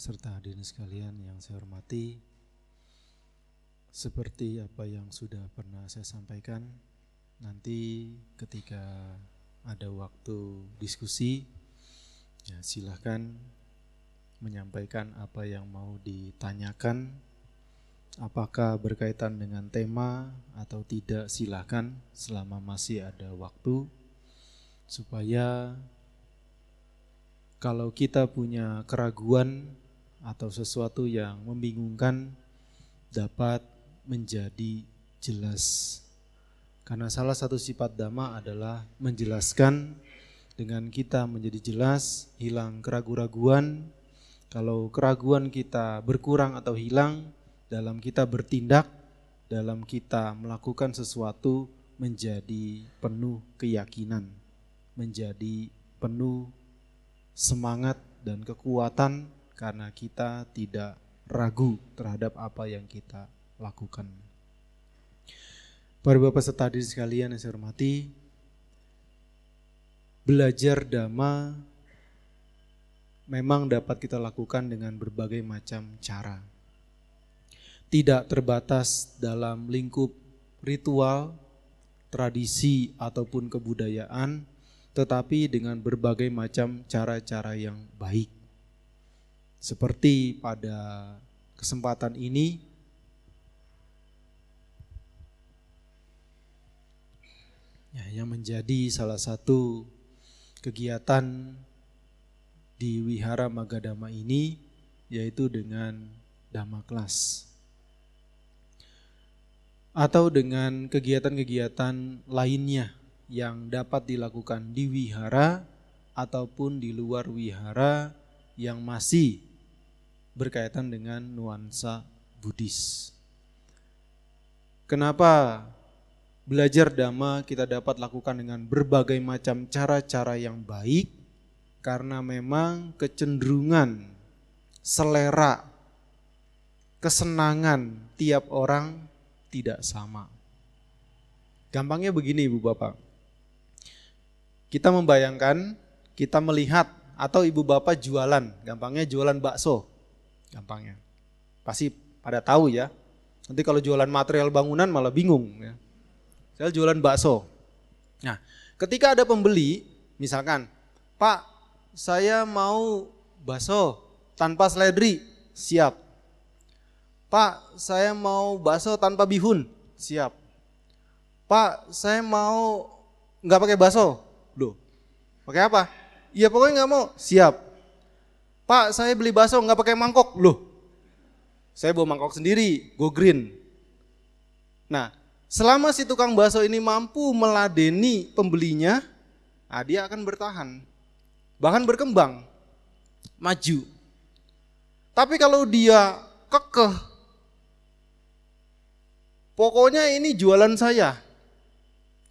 serta hadirin sekalian yang saya hormati, seperti apa yang sudah pernah saya sampaikan, nanti ketika ada waktu diskusi, ya silahkan menyampaikan apa yang mau ditanyakan, apakah berkaitan dengan tema atau tidak silahkan selama masih ada waktu, supaya kalau kita punya keraguan atau sesuatu yang membingungkan dapat menjadi jelas. Karena salah satu sifat dhamma adalah menjelaskan dengan kita menjadi jelas, hilang keraguan-raguan. Kalau keraguan kita berkurang atau hilang dalam kita bertindak, dalam kita melakukan sesuatu menjadi penuh keyakinan, menjadi penuh semangat dan kekuatan karena kita tidak ragu terhadap apa yang kita lakukan. Para Bapak serta hadirin sekalian yang saya hormati, belajar dhamma memang dapat kita lakukan dengan berbagai macam cara. Tidak terbatas dalam lingkup ritual, tradisi ataupun kebudayaan, tetapi dengan berbagai macam cara-cara yang baik. Seperti pada kesempatan ini, ya, yang menjadi salah satu kegiatan di Wihara Magadama ini, yaitu dengan Dhamma Kelas. Atau dengan kegiatan-kegiatan lainnya yang dapat dilakukan di wihara ataupun di luar wihara yang masih berkaitan dengan nuansa Buddhis. Kenapa belajar dhamma kita dapat lakukan dengan berbagai macam cara-cara yang baik? Karena memang kecenderungan, selera, kesenangan tiap orang tidak sama. Gampangnya begini Ibu Bapak kita membayangkan, kita melihat atau ibu bapak jualan, gampangnya jualan bakso, gampangnya. Pasti pada tahu ya. Nanti kalau jualan material bangunan malah bingung ya. Saya jualan bakso. Nah, ketika ada pembeli, misalkan, Pak, saya mau bakso tanpa seledri, siap. Pak, saya mau bakso tanpa bihun, siap. Pak, saya mau nggak pakai bakso, Loh, pakai apa? Iya pokoknya nggak mau. Siap. Pak, saya beli bakso nggak pakai mangkok. Loh, saya bawa mangkok sendiri, go green. Nah, selama si tukang bakso ini mampu meladeni pembelinya, nah dia akan bertahan. Bahkan berkembang, maju. Tapi kalau dia kekeh, pokoknya ini jualan saya,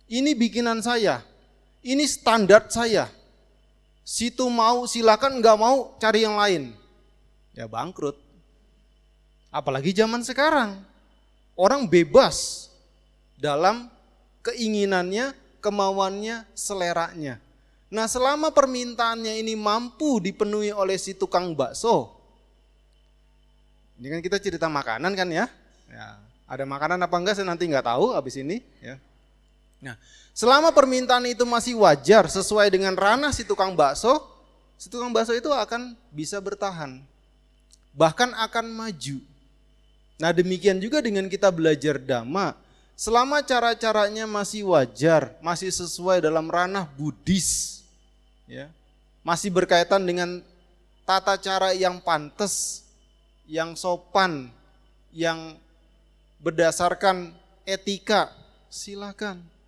ini bikinan saya, ini standar saya. Situ mau silakan, nggak mau cari yang lain. Ya bangkrut. Apalagi zaman sekarang. Orang bebas dalam keinginannya, kemauannya, seleranya. Nah selama permintaannya ini mampu dipenuhi oleh si tukang bakso. Ini kan kita cerita makanan kan ya. ya ada makanan apa enggak saya nanti nggak tahu habis ini. Ya. Nah Selama permintaan itu masih wajar sesuai dengan ranah si tukang bakso, si tukang bakso itu akan bisa bertahan. Bahkan akan maju. Nah demikian juga dengan kita belajar dhamma. Selama cara-caranya masih wajar, masih sesuai dalam ranah Buddhis, ya, masih berkaitan dengan tata cara yang pantas, yang sopan, yang berdasarkan etika, silakan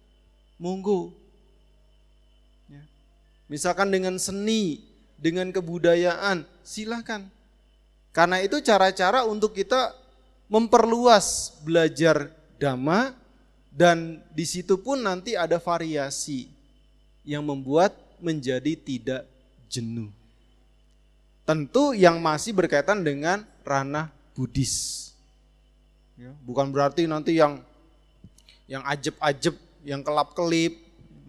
monggo. Ya. Misalkan dengan seni, dengan kebudayaan, silahkan. Karena itu cara-cara untuk kita memperluas belajar dhamma dan di situ pun nanti ada variasi yang membuat menjadi tidak jenuh. Tentu yang masih berkaitan dengan ranah Buddhis. Ya, bukan berarti nanti yang yang ajeb-ajeb yang kelap-kelip,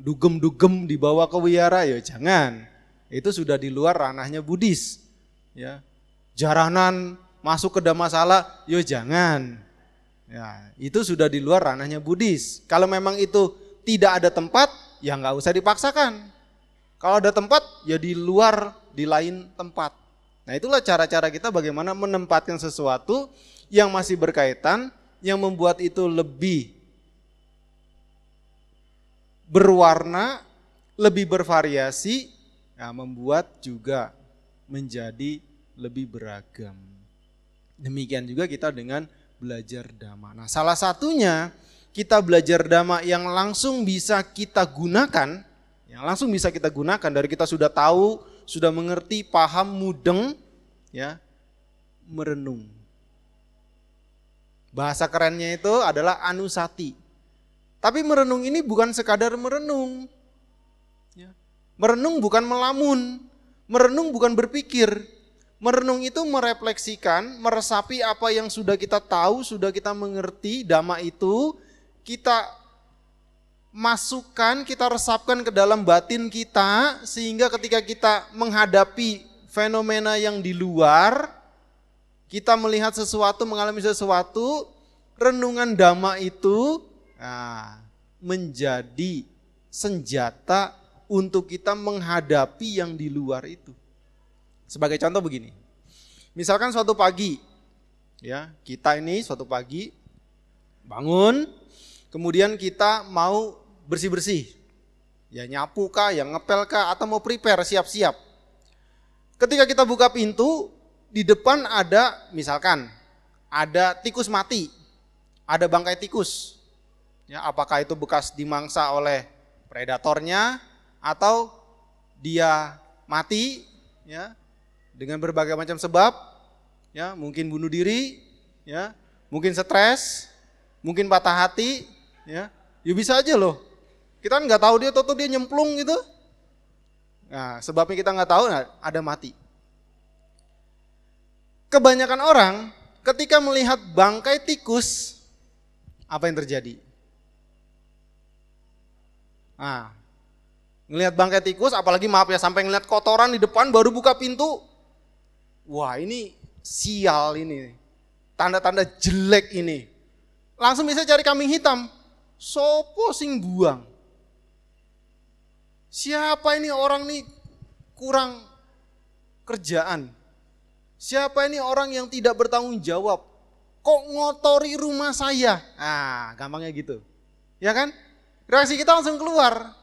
dugem-dugem dibawa ke wihara ya jangan. Itu sudah di luar ranahnya Buddhis. Ya. jaranan masuk ke Damasala, yo jangan. Ya, itu sudah di luar ranahnya Buddhis. Kalau memang itu tidak ada tempat, ya nggak usah dipaksakan. Kalau ada tempat, ya di luar, di lain tempat. Nah itulah cara-cara kita bagaimana menempatkan sesuatu yang masih berkaitan, yang membuat itu lebih berwarna, lebih bervariasi, ya, membuat juga menjadi lebih beragam. Demikian juga kita dengan belajar dhamma. Nah, salah satunya kita belajar dhamma yang langsung bisa kita gunakan, yang langsung bisa kita gunakan dari kita sudah tahu, sudah mengerti, paham, mudeng, ya, merenung. Bahasa kerennya itu adalah anusati. Tapi merenung ini bukan sekadar merenung. Ya. Merenung bukan melamun, merenung bukan berpikir, Merenung itu merefleksikan, meresapi apa yang sudah kita tahu, sudah kita mengerti, dhamma itu kita masukkan, kita resapkan ke dalam batin kita sehingga ketika kita menghadapi fenomena yang di luar, kita melihat sesuatu, mengalami sesuatu, renungan dhamma itu nah, menjadi senjata untuk kita menghadapi yang di luar itu. Sebagai contoh begini. Misalkan suatu pagi ya, kita ini suatu pagi bangun, kemudian kita mau bersih-bersih. Ya nyapu kah, yang ngepel kah atau mau prepare siap-siap. Ketika kita buka pintu, di depan ada misalkan ada tikus mati, ada bangkai tikus. Ya, apakah itu bekas dimangsa oleh predatornya atau dia mati ya dengan berbagai macam sebab, ya mungkin bunuh diri, ya mungkin stres, mungkin patah hati, ya, ya bisa aja loh. Kita kan nggak tahu dia, tuh dia nyemplung gitu. Nah, sebabnya kita nggak tahu, nah, ada mati. Kebanyakan orang ketika melihat bangkai tikus, apa yang terjadi? Nah, ngelihat bangkai tikus, apalagi maaf ya sampai ngelihat kotoran di depan baru buka pintu, wah ini sial ini, tanda-tanda jelek ini. Langsung bisa cari kambing hitam, sopo sing buang. Siapa ini orang nih kurang kerjaan? Siapa ini orang yang tidak bertanggung jawab? Kok ngotori rumah saya? Ah, gampangnya gitu. Ya kan? Reaksi kita langsung keluar.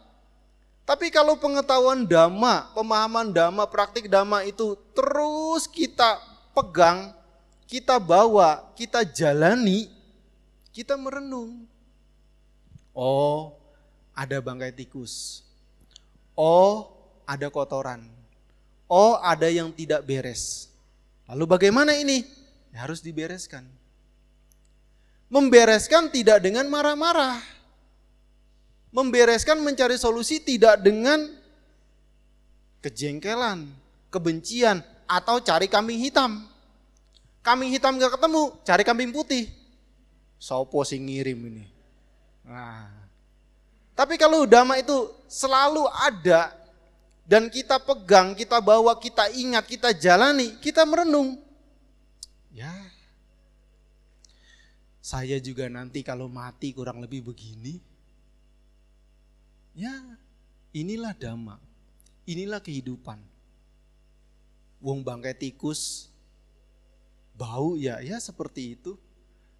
Tapi kalau pengetahuan dhamma, pemahaman dhamma, praktik dhamma itu terus kita pegang, kita bawa, kita jalani, kita merenung. Oh, ada bangkai tikus. Oh, ada kotoran. Oh, ada yang tidak beres. Lalu bagaimana ini? Ya, harus dibereskan. Membereskan tidak dengan marah-marah membereskan mencari solusi tidak dengan kejengkelan, kebencian, atau cari kambing hitam. Kambing hitam gak ketemu, cari kambing putih. Sopo sing ngirim ini. Nah. Tapi kalau dhamma itu selalu ada dan kita pegang, kita bawa, kita ingat, kita jalani, kita merenung. Ya, saya juga nanti kalau mati kurang lebih begini. Ya, inilah dhamma. Inilah kehidupan. Wong bangkai tikus bau ya, ya seperti itu.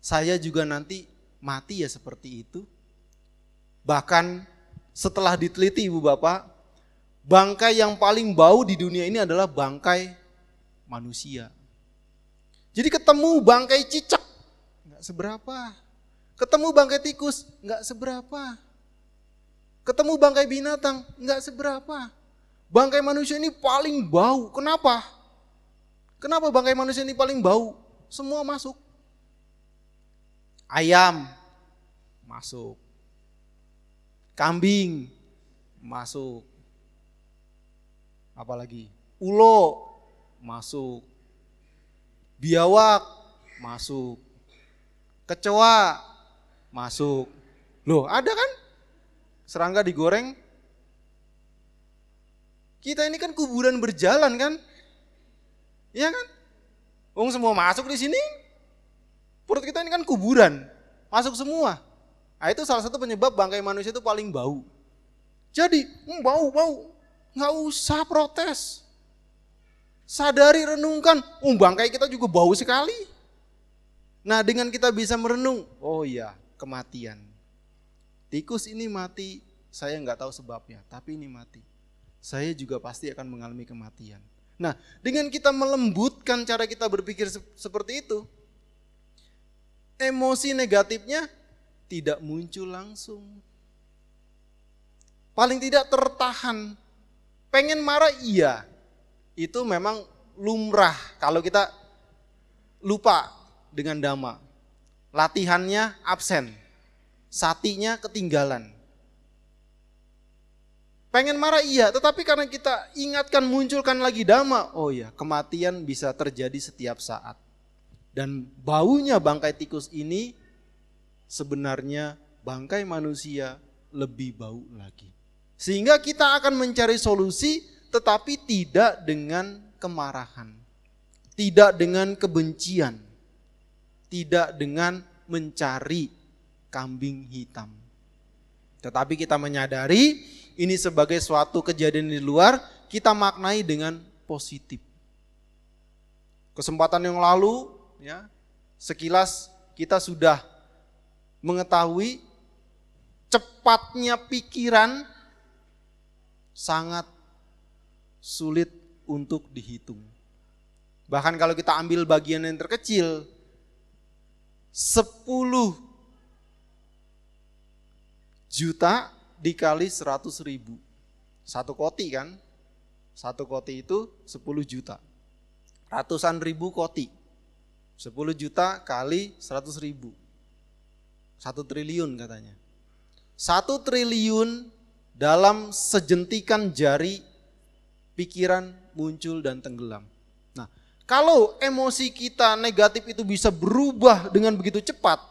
Saya juga nanti mati ya seperti itu. Bahkan setelah diteliti Ibu Bapak, bangkai yang paling bau di dunia ini adalah bangkai manusia. Jadi ketemu bangkai cicak, nggak seberapa. Ketemu bangkai tikus, nggak seberapa. Ketemu bangkai binatang, nggak seberapa. Bangkai manusia ini paling bau. Kenapa? Kenapa bangkai manusia ini paling bau? Semua masuk. Ayam masuk. Kambing masuk. Apalagi? Ulo masuk. Biawak masuk. Kecoa masuk. Loh, ada kan? Serangga digoreng. Kita ini kan kuburan berjalan kan? Iya kan? Wong semua masuk di sini. Perut kita ini kan kuburan, masuk semua. Nah, itu salah satu penyebab bangkai manusia itu paling bau. Jadi, hmm, bau, bau. Nggak usah protes. Sadari, renungkan. Oh, bangkai kita juga bau sekali. Nah, dengan kita bisa merenung, oh iya, kematian. Tikus ini mati, saya nggak tahu sebabnya, tapi ini mati. Saya juga pasti akan mengalami kematian. Nah, dengan kita melembutkan cara kita berpikir seperti itu, emosi negatifnya tidak muncul langsung. Paling tidak tertahan. Pengen marah iya. Itu memang lumrah kalau kita lupa dengan dhamma. Latihannya absen. Satinya ketinggalan. Pengen marah iya, tetapi karena kita ingatkan munculkan lagi dhamma, oh iya, kematian bisa terjadi setiap saat. Dan baunya bangkai tikus ini sebenarnya bangkai manusia lebih bau lagi. Sehingga kita akan mencari solusi tetapi tidak dengan kemarahan. Tidak dengan kebencian. Tidak dengan mencari kambing hitam. Tetapi kita menyadari ini sebagai suatu kejadian di luar, kita maknai dengan positif. Kesempatan yang lalu ya, sekilas kita sudah mengetahui cepatnya pikiran sangat sulit untuk dihitung. Bahkan kalau kita ambil bagian yang terkecil, 10 juta dikali 100 ribu. Satu koti kan, satu koti itu 10 juta. Ratusan ribu koti. 10 juta kali 100 ribu. Satu triliun katanya. Satu triliun dalam sejentikan jari pikiran muncul dan tenggelam. Nah, kalau emosi kita negatif itu bisa berubah dengan begitu cepat,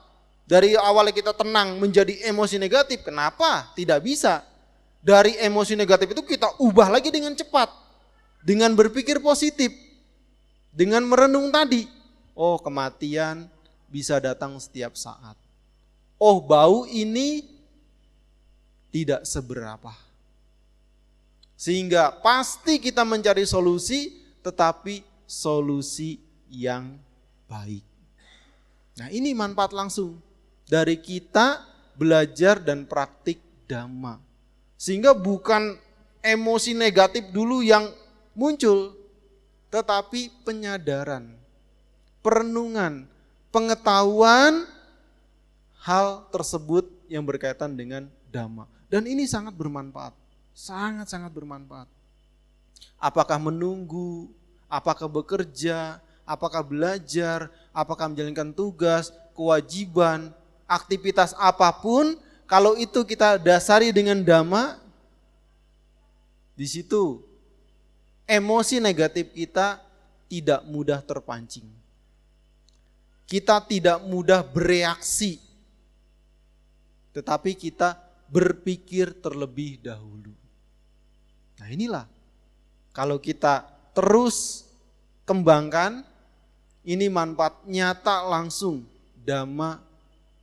dari awalnya kita tenang menjadi emosi negatif, kenapa tidak bisa? Dari emosi negatif itu kita ubah lagi dengan cepat, dengan berpikir positif, dengan merenung tadi. Oh, kematian bisa datang setiap saat oh bau ini tidak seberapa. Sehingga pasti kita mencari solusi, tetapi solusi yang baik. Nah ini manfaat langsung dari kita belajar dan praktik dhamma. Sehingga bukan emosi negatif dulu yang muncul, tetapi penyadaran, perenungan, pengetahuan hal tersebut yang berkaitan dengan dhamma. Dan ini sangat bermanfaat, sangat-sangat bermanfaat. Apakah menunggu, apakah bekerja, apakah belajar, apakah menjalankan tugas, kewajiban, aktivitas apa pun, kalau itu kita dasari dengan dhamma, di situ emosi negatif kita tidak mudah terpancing. Kita tidak mudah bereaksi tetapi kita berpikir terlebih dahulu. Nah inilah, kalau kita terus kembangkan, ini manfaat nyata langsung dhamma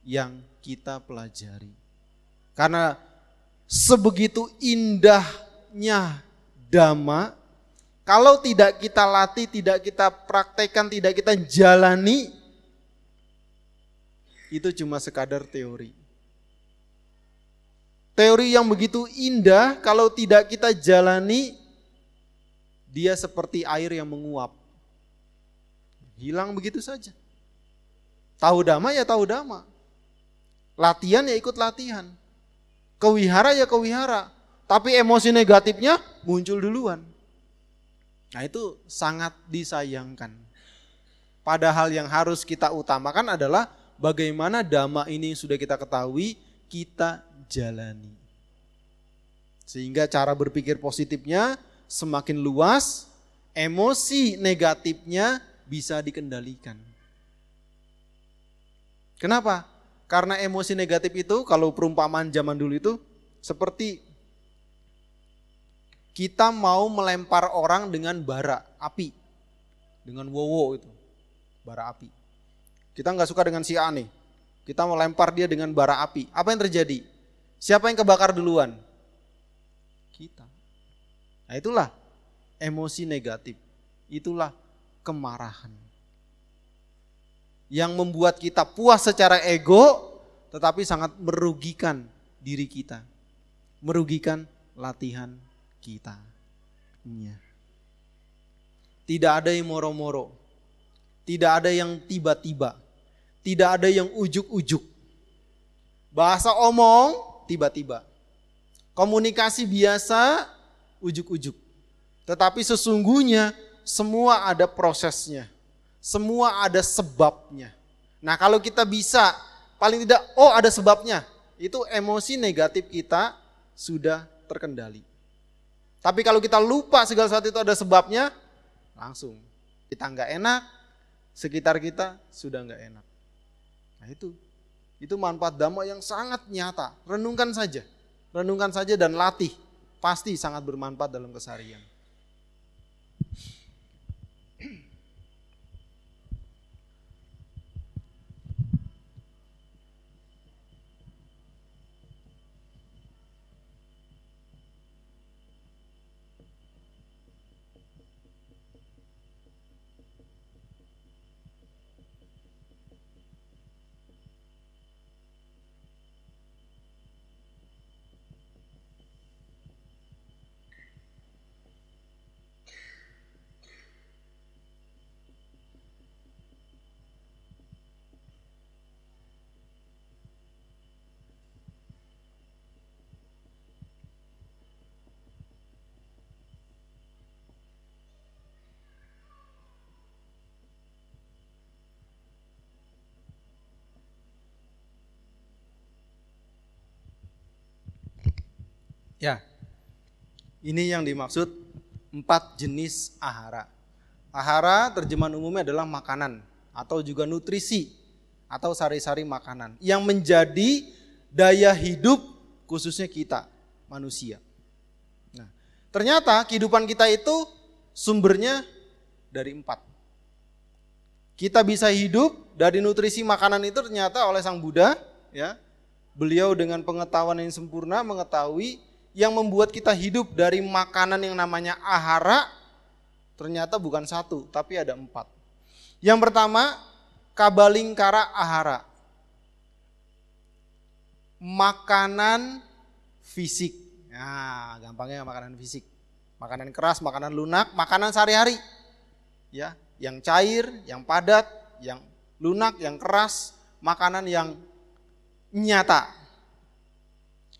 yang kita pelajari. Karena sebegitu indahnya dhamma, kalau tidak kita latih, tidak kita praktekkan, tidak kita jalani, itu cuma sekadar teori. Teori yang begitu indah kalau tidak kita jalani dia seperti air yang menguap. Hilang begitu saja. Tahu dama ya tahu dama. Latihan ya ikut latihan. Kewihara ya kewihara. Tapi emosi negatifnya muncul duluan. Nah itu sangat disayangkan. Padahal yang harus kita utamakan adalah bagaimana dhamma ini sudah kita ketahui, kita jalani. Sehingga cara berpikir positifnya semakin luas, emosi negatifnya bisa dikendalikan. Kenapa? Karena emosi negatif itu kalau perumpamaan zaman dulu itu seperti kita mau melempar orang dengan bara api, dengan wowo itu. bara api. Kita nggak suka dengan si A nih. Kita melempar dia dengan bara api. Apa yang terjadi? Siapa yang kebakar duluan? Kita. Nah itulah emosi negatif. Itulah kemarahan. Yang membuat kita puas secara ego, tetapi sangat merugikan diri kita. Merugikan latihan kita. Ya. Tidak ada yang moro-moro. Tidak ada yang tiba-tiba. Tidak ada yang ujuk-ujuk. Bahasa omong tiba-tiba. Komunikasi biasa ujuk-ujuk. Tetapi sesungguhnya semua ada prosesnya. Semua ada sebabnya. Nah kalau kita bisa paling tidak oh ada sebabnya. Itu emosi negatif kita sudah terkendali. Tapi kalau kita lupa segala sesuatu itu ada sebabnya, langsung kita nggak enak, sekitar kita sudah nggak enak. Nah itu, itu manfaat dhamma yang sangat nyata. Renungkan saja, renungkan saja dan latih, pasti sangat bermanfaat dalam keseharian. Ya, ini yang dimaksud empat jenis ahara. Ahara terjemahan umumnya adalah makanan atau juga nutrisi atau sari-sari makanan yang menjadi daya hidup khususnya kita manusia. Nah, ternyata kehidupan kita itu sumbernya dari empat. Kita bisa hidup dari nutrisi makanan itu ternyata oleh Sang Buddha, ya. Beliau dengan pengetahuan yang sempurna mengetahui yang membuat kita hidup dari makanan yang namanya ahara ternyata bukan satu, tapi ada empat. Yang pertama, kabalingkara ahara. Makanan fisik. Nah, gampangnya makanan fisik. Makanan keras, makanan lunak, makanan sehari-hari. Ya, yang cair, yang padat, yang lunak, yang keras, makanan yang nyata.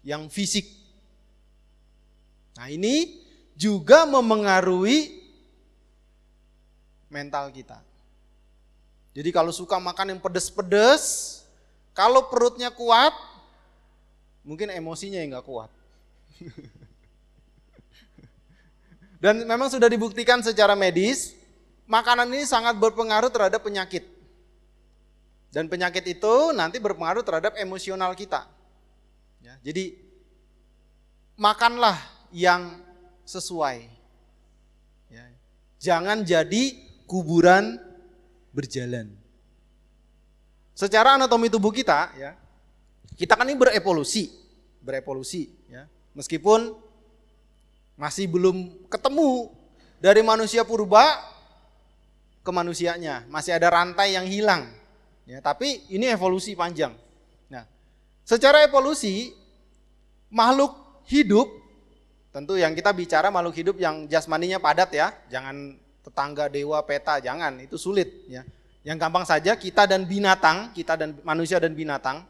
Yang fisik Nah ini juga memengaruhi mental kita. Jadi kalau suka makan yang pedes-pedes, kalau perutnya kuat, mungkin emosinya yang nggak kuat. Dan memang sudah dibuktikan secara medis, makanan ini sangat berpengaruh terhadap penyakit. Dan penyakit itu nanti berpengaruh terhadap emosional kita. Ya, jadi makanlah yang sesuai. Ya. Jangan jadi kuburan berjalan. Secara anatomi tubuh kita, ya, kita kan ini berevolusi, berevolusi, ya. Meskipun masih belum ketemu dari manusia purba ke manusianya, masih ada rantai yang hilang. Ya, tapi ini evolusi panjang. Nah, secara evolusi makhluk hidup Tentu yang kita bicara makhluk hidup yang jasmaninya padat ya, jangan tetangga dewa peta, jangan, itu sulit ya. Yang gampang saja kita dan binatang, kita dan manusia dan binatang.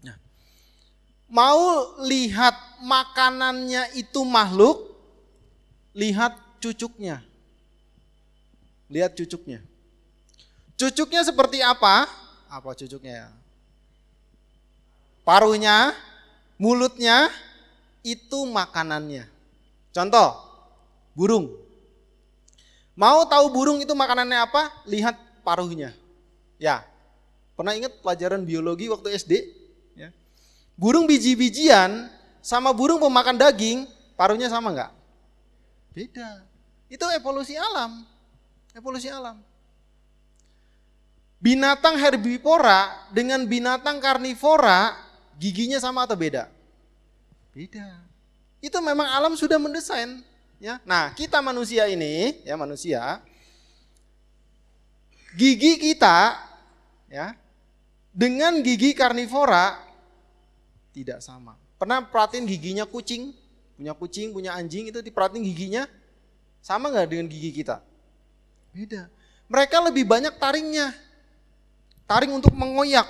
Nah, mau lihat makanannya itu makhluk, lihat cucuknya. Lihat cucuknya. Cucuknya seperti apa? Apa cucuknya? Paruhnya, mulutnya, itu makanannya. Contoh, burung. Mau tahu burung itu makanannya apa? Lihat paruhnya. Ya, pernah ingat pelajaran biologi waktu SD? Ya. Burung biji-bijian sama burung pemakan daging, paruhnya sama nggak? Beda. Itu evolusi alam. Evolusi alam. Binatang herbivora dengan binatang karnivora giginya sama atau beda? Beda. Itu memang alam sudah mendesain, ya. Nah, kita manusia ini, ya manusia, gigi kita ya dengan gigi karnivora tidak sama. Pernah perhatiin giginya kucing? Punya kucing, punya anjing itu diperhatiin giginya sama nggak dengan gigi kita? Beda. Mereka lebih banyak taringnya. Taring untuk mengoyak,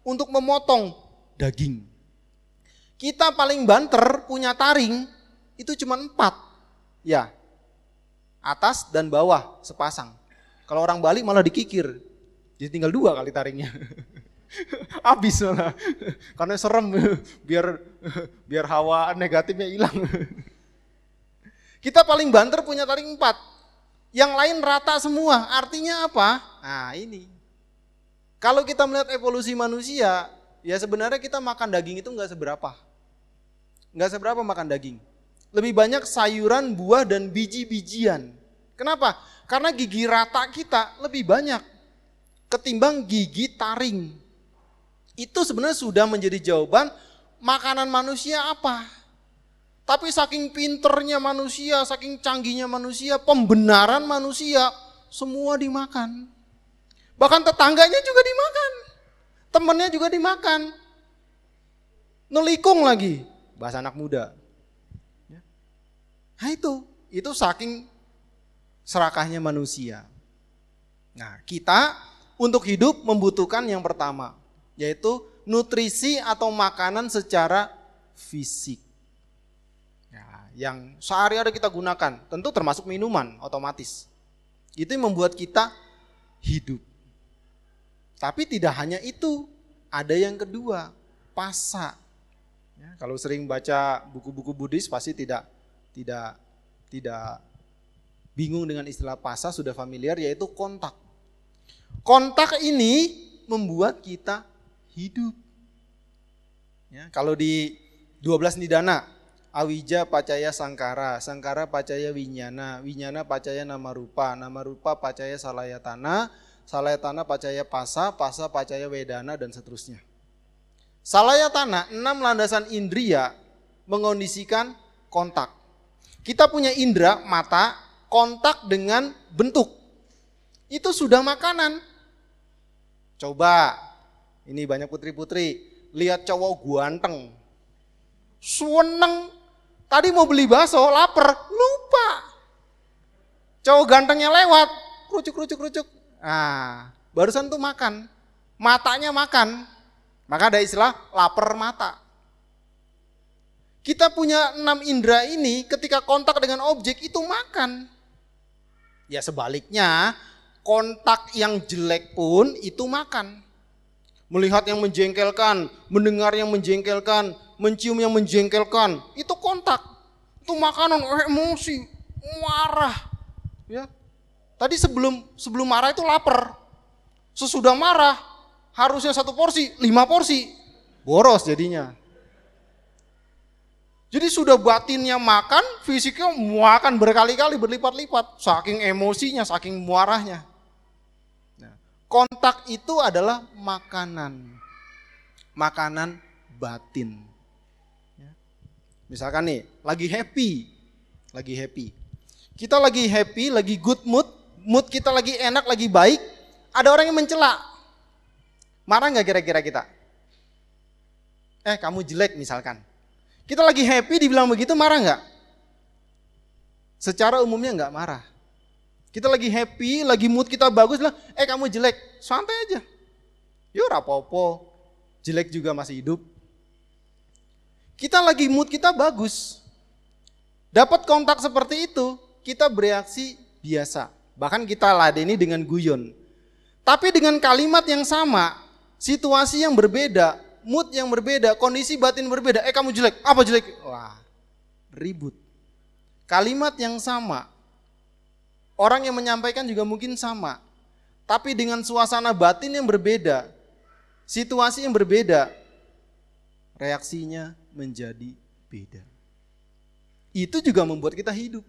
untuk memotong daging. Kita paling banter punya taring itu cuma empat. Ya, atas dan bawah sepasang. Kalau orang Bali malah dikikir. Jadi tinggal dua kali taringnya. Habis malah. Karena serem biar biar hawa negatifnya hilang. Kita paling banter punya taring empat. Yang lain rata semua. Artinya apa? Nah ini. Kalau kita melihat evolusi manusia, ya sebenarnya kita makan daging itu nggak seberapa. Nggak seberapa makan daging. Lebih banyak sayuran, buah, dan biji-bijian. Kenapa? Karena gigi rata kita lebih banyak ketimbang gigi taring. Itu sebenarnya sudah menjadi jawaban makanan manusia apa. Tapi saking pinternya manusia, saking canggihnya manusia, pembenaran manusia, semua dimakan. Bahkan tetangganya juga dimakan. Temennya juga dimakan. Nelikung lagi. Bahasa anak muda. Ya. Nah itu, itu saking serakahnya manusia. Nah kita untuk hidup membutuhkan yang pertama. Yaitu nutrisi atau makanan secara fisik. Ya, yang sehari-hari kita gunakan, tentu termasuk minuman otomatis. Itu yang membuat kita hidup. Tapi tidak hanya itu, ada yang kedua, pasa. Ya, kalau sering baca buku-buku Buddhis pasti tidak tidak tidak bingung dengan istilah pasa sudah familiar yaitu kontak. Kontak ini membuat kita hidup. Ya, kalau di 12 nidana, Awija pacaya sangkara, sangkara pacaya winyana, winyana pacaya nama rupa, nama rupa pacaya salayatana, Salayatana pacaya pasa, pasa pacaya wedana dan seterusnya. Salayatana, enam landasan indria mengondisikan kontak. Kita punya indera, mata, kontak dengan bentuk. Itu sudah makanan. Coba, ini banyak putri-putri, lihat cowok ganteng. Suweneng, tadi mau beli bakso, lapar, lupa. Cowok gantengnya lewat, kerucuk, kerucuk, kerucuk, Nah, barusan tuh makan. Matanya makan. Maka ada istilah lapar mata. Kita punya enam indera ini ketika kontak dengan objek itu makan. Ya sebaliknya, kontak yang jelek pun itu makan. Melihat yang menjengkelkan, mendengar yang menjengkelkan, mencium yang menjengkelkan, itu kontak. Itu makanan emosi, marah. Ya, Tadi sebelum sebelum marah itu lapar. Sesudah marah harusnya satu porsi, lima porsi. Boros jadinya. Jadi sudah batinnya makan, fisiknya makan berkali-kali berlipat-lipat. Saking emosinya, saking muarahnya. Nah, kontak itu adalah makanan. Makanan batin. Ya. Misalkan nih, lagi happy. Lagi happy. Kita lagi happy, lagi good mood, mood kita lagi enak, lagi baik, ada orang yang mencela. Marah nggak kira-kira kita? Eh kamu jelek misalkan. Kita lagi happy dibilang begitu marah nggak? Secara umumnya nggak marah. Kita lagi happy, lagi mood kita bagus lah, eh kamu jelek, santai aja. Yuk rapopo, jelek juga masih hidup. Kita lagi mood kita bagus. Dapat kontak seperti itu, kita bereaksi biasa. Bahkan kita ladeni dengan guyon. Tapi dengan kalimat yang sama, situasi yang berbeda, mood yang berbeda, kondisi batin berbeda. Eh kamu jelek, apa jelek? Wah, ribut. Kalimat yang sama, orang yang menyampaikan juga mungkin sama. Tapi dengan suasana batin yang berbeda, situasi yang berbeda, reaksinya menjadi beda. Itu juga membuat kita hidup.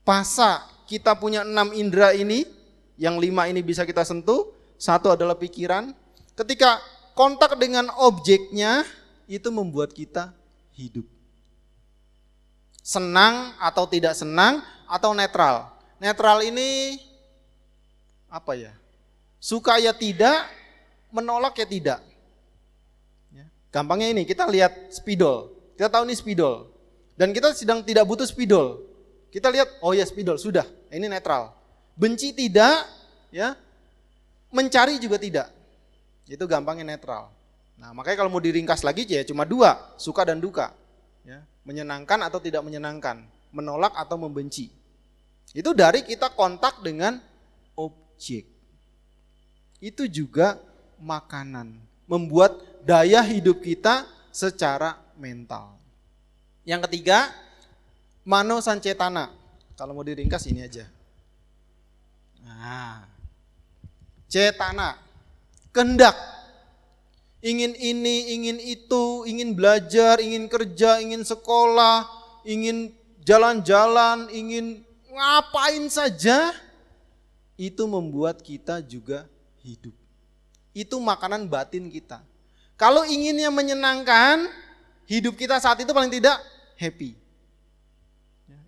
Pasa kita punya enam indera ini, Yang lima ini bisa kita sentuh, satu adalah pikiran. Ketika kontak dengan objeknya, itu membuat kita hidup. Senang atau tidak senang, atau netral. Netral ini apa ya? Suka ya tidak, menolak ya tidak. Ya. Gampangnya ini, kita lihat spidol. Kita tahu ini spidol. Dan kita sedang tidak butuh spidol. Kita lihat, oh ya spidol, sudah. Ini netral. Benci tidak, ya. Mencari juga tidak. Itu gampangnya netral. Nah, makanya kalau mau diringkas lagi ya cuma dua, suka dan duka. Ya, menyenangkan atau tidak menyenangkan, menolak atau membenci. Itu dari kita kontak dengan objek. Itu juga makanan, membuat daya hidup kita secara mental. Yang ketiga, mano sancetana. Kalau mau diringkas ini aja. Nah, cetana, kehendak. Ingin ini, ingin itu, ingin belajar, ingin kerja, ingin sekolah, ingin jalan-jalan, ingin ngapain saja, itu membuat kita juga hidup. Itu makanan batin kita. Kalau inginnya menyenangkan, hidup kita saat itu paling tidak happy.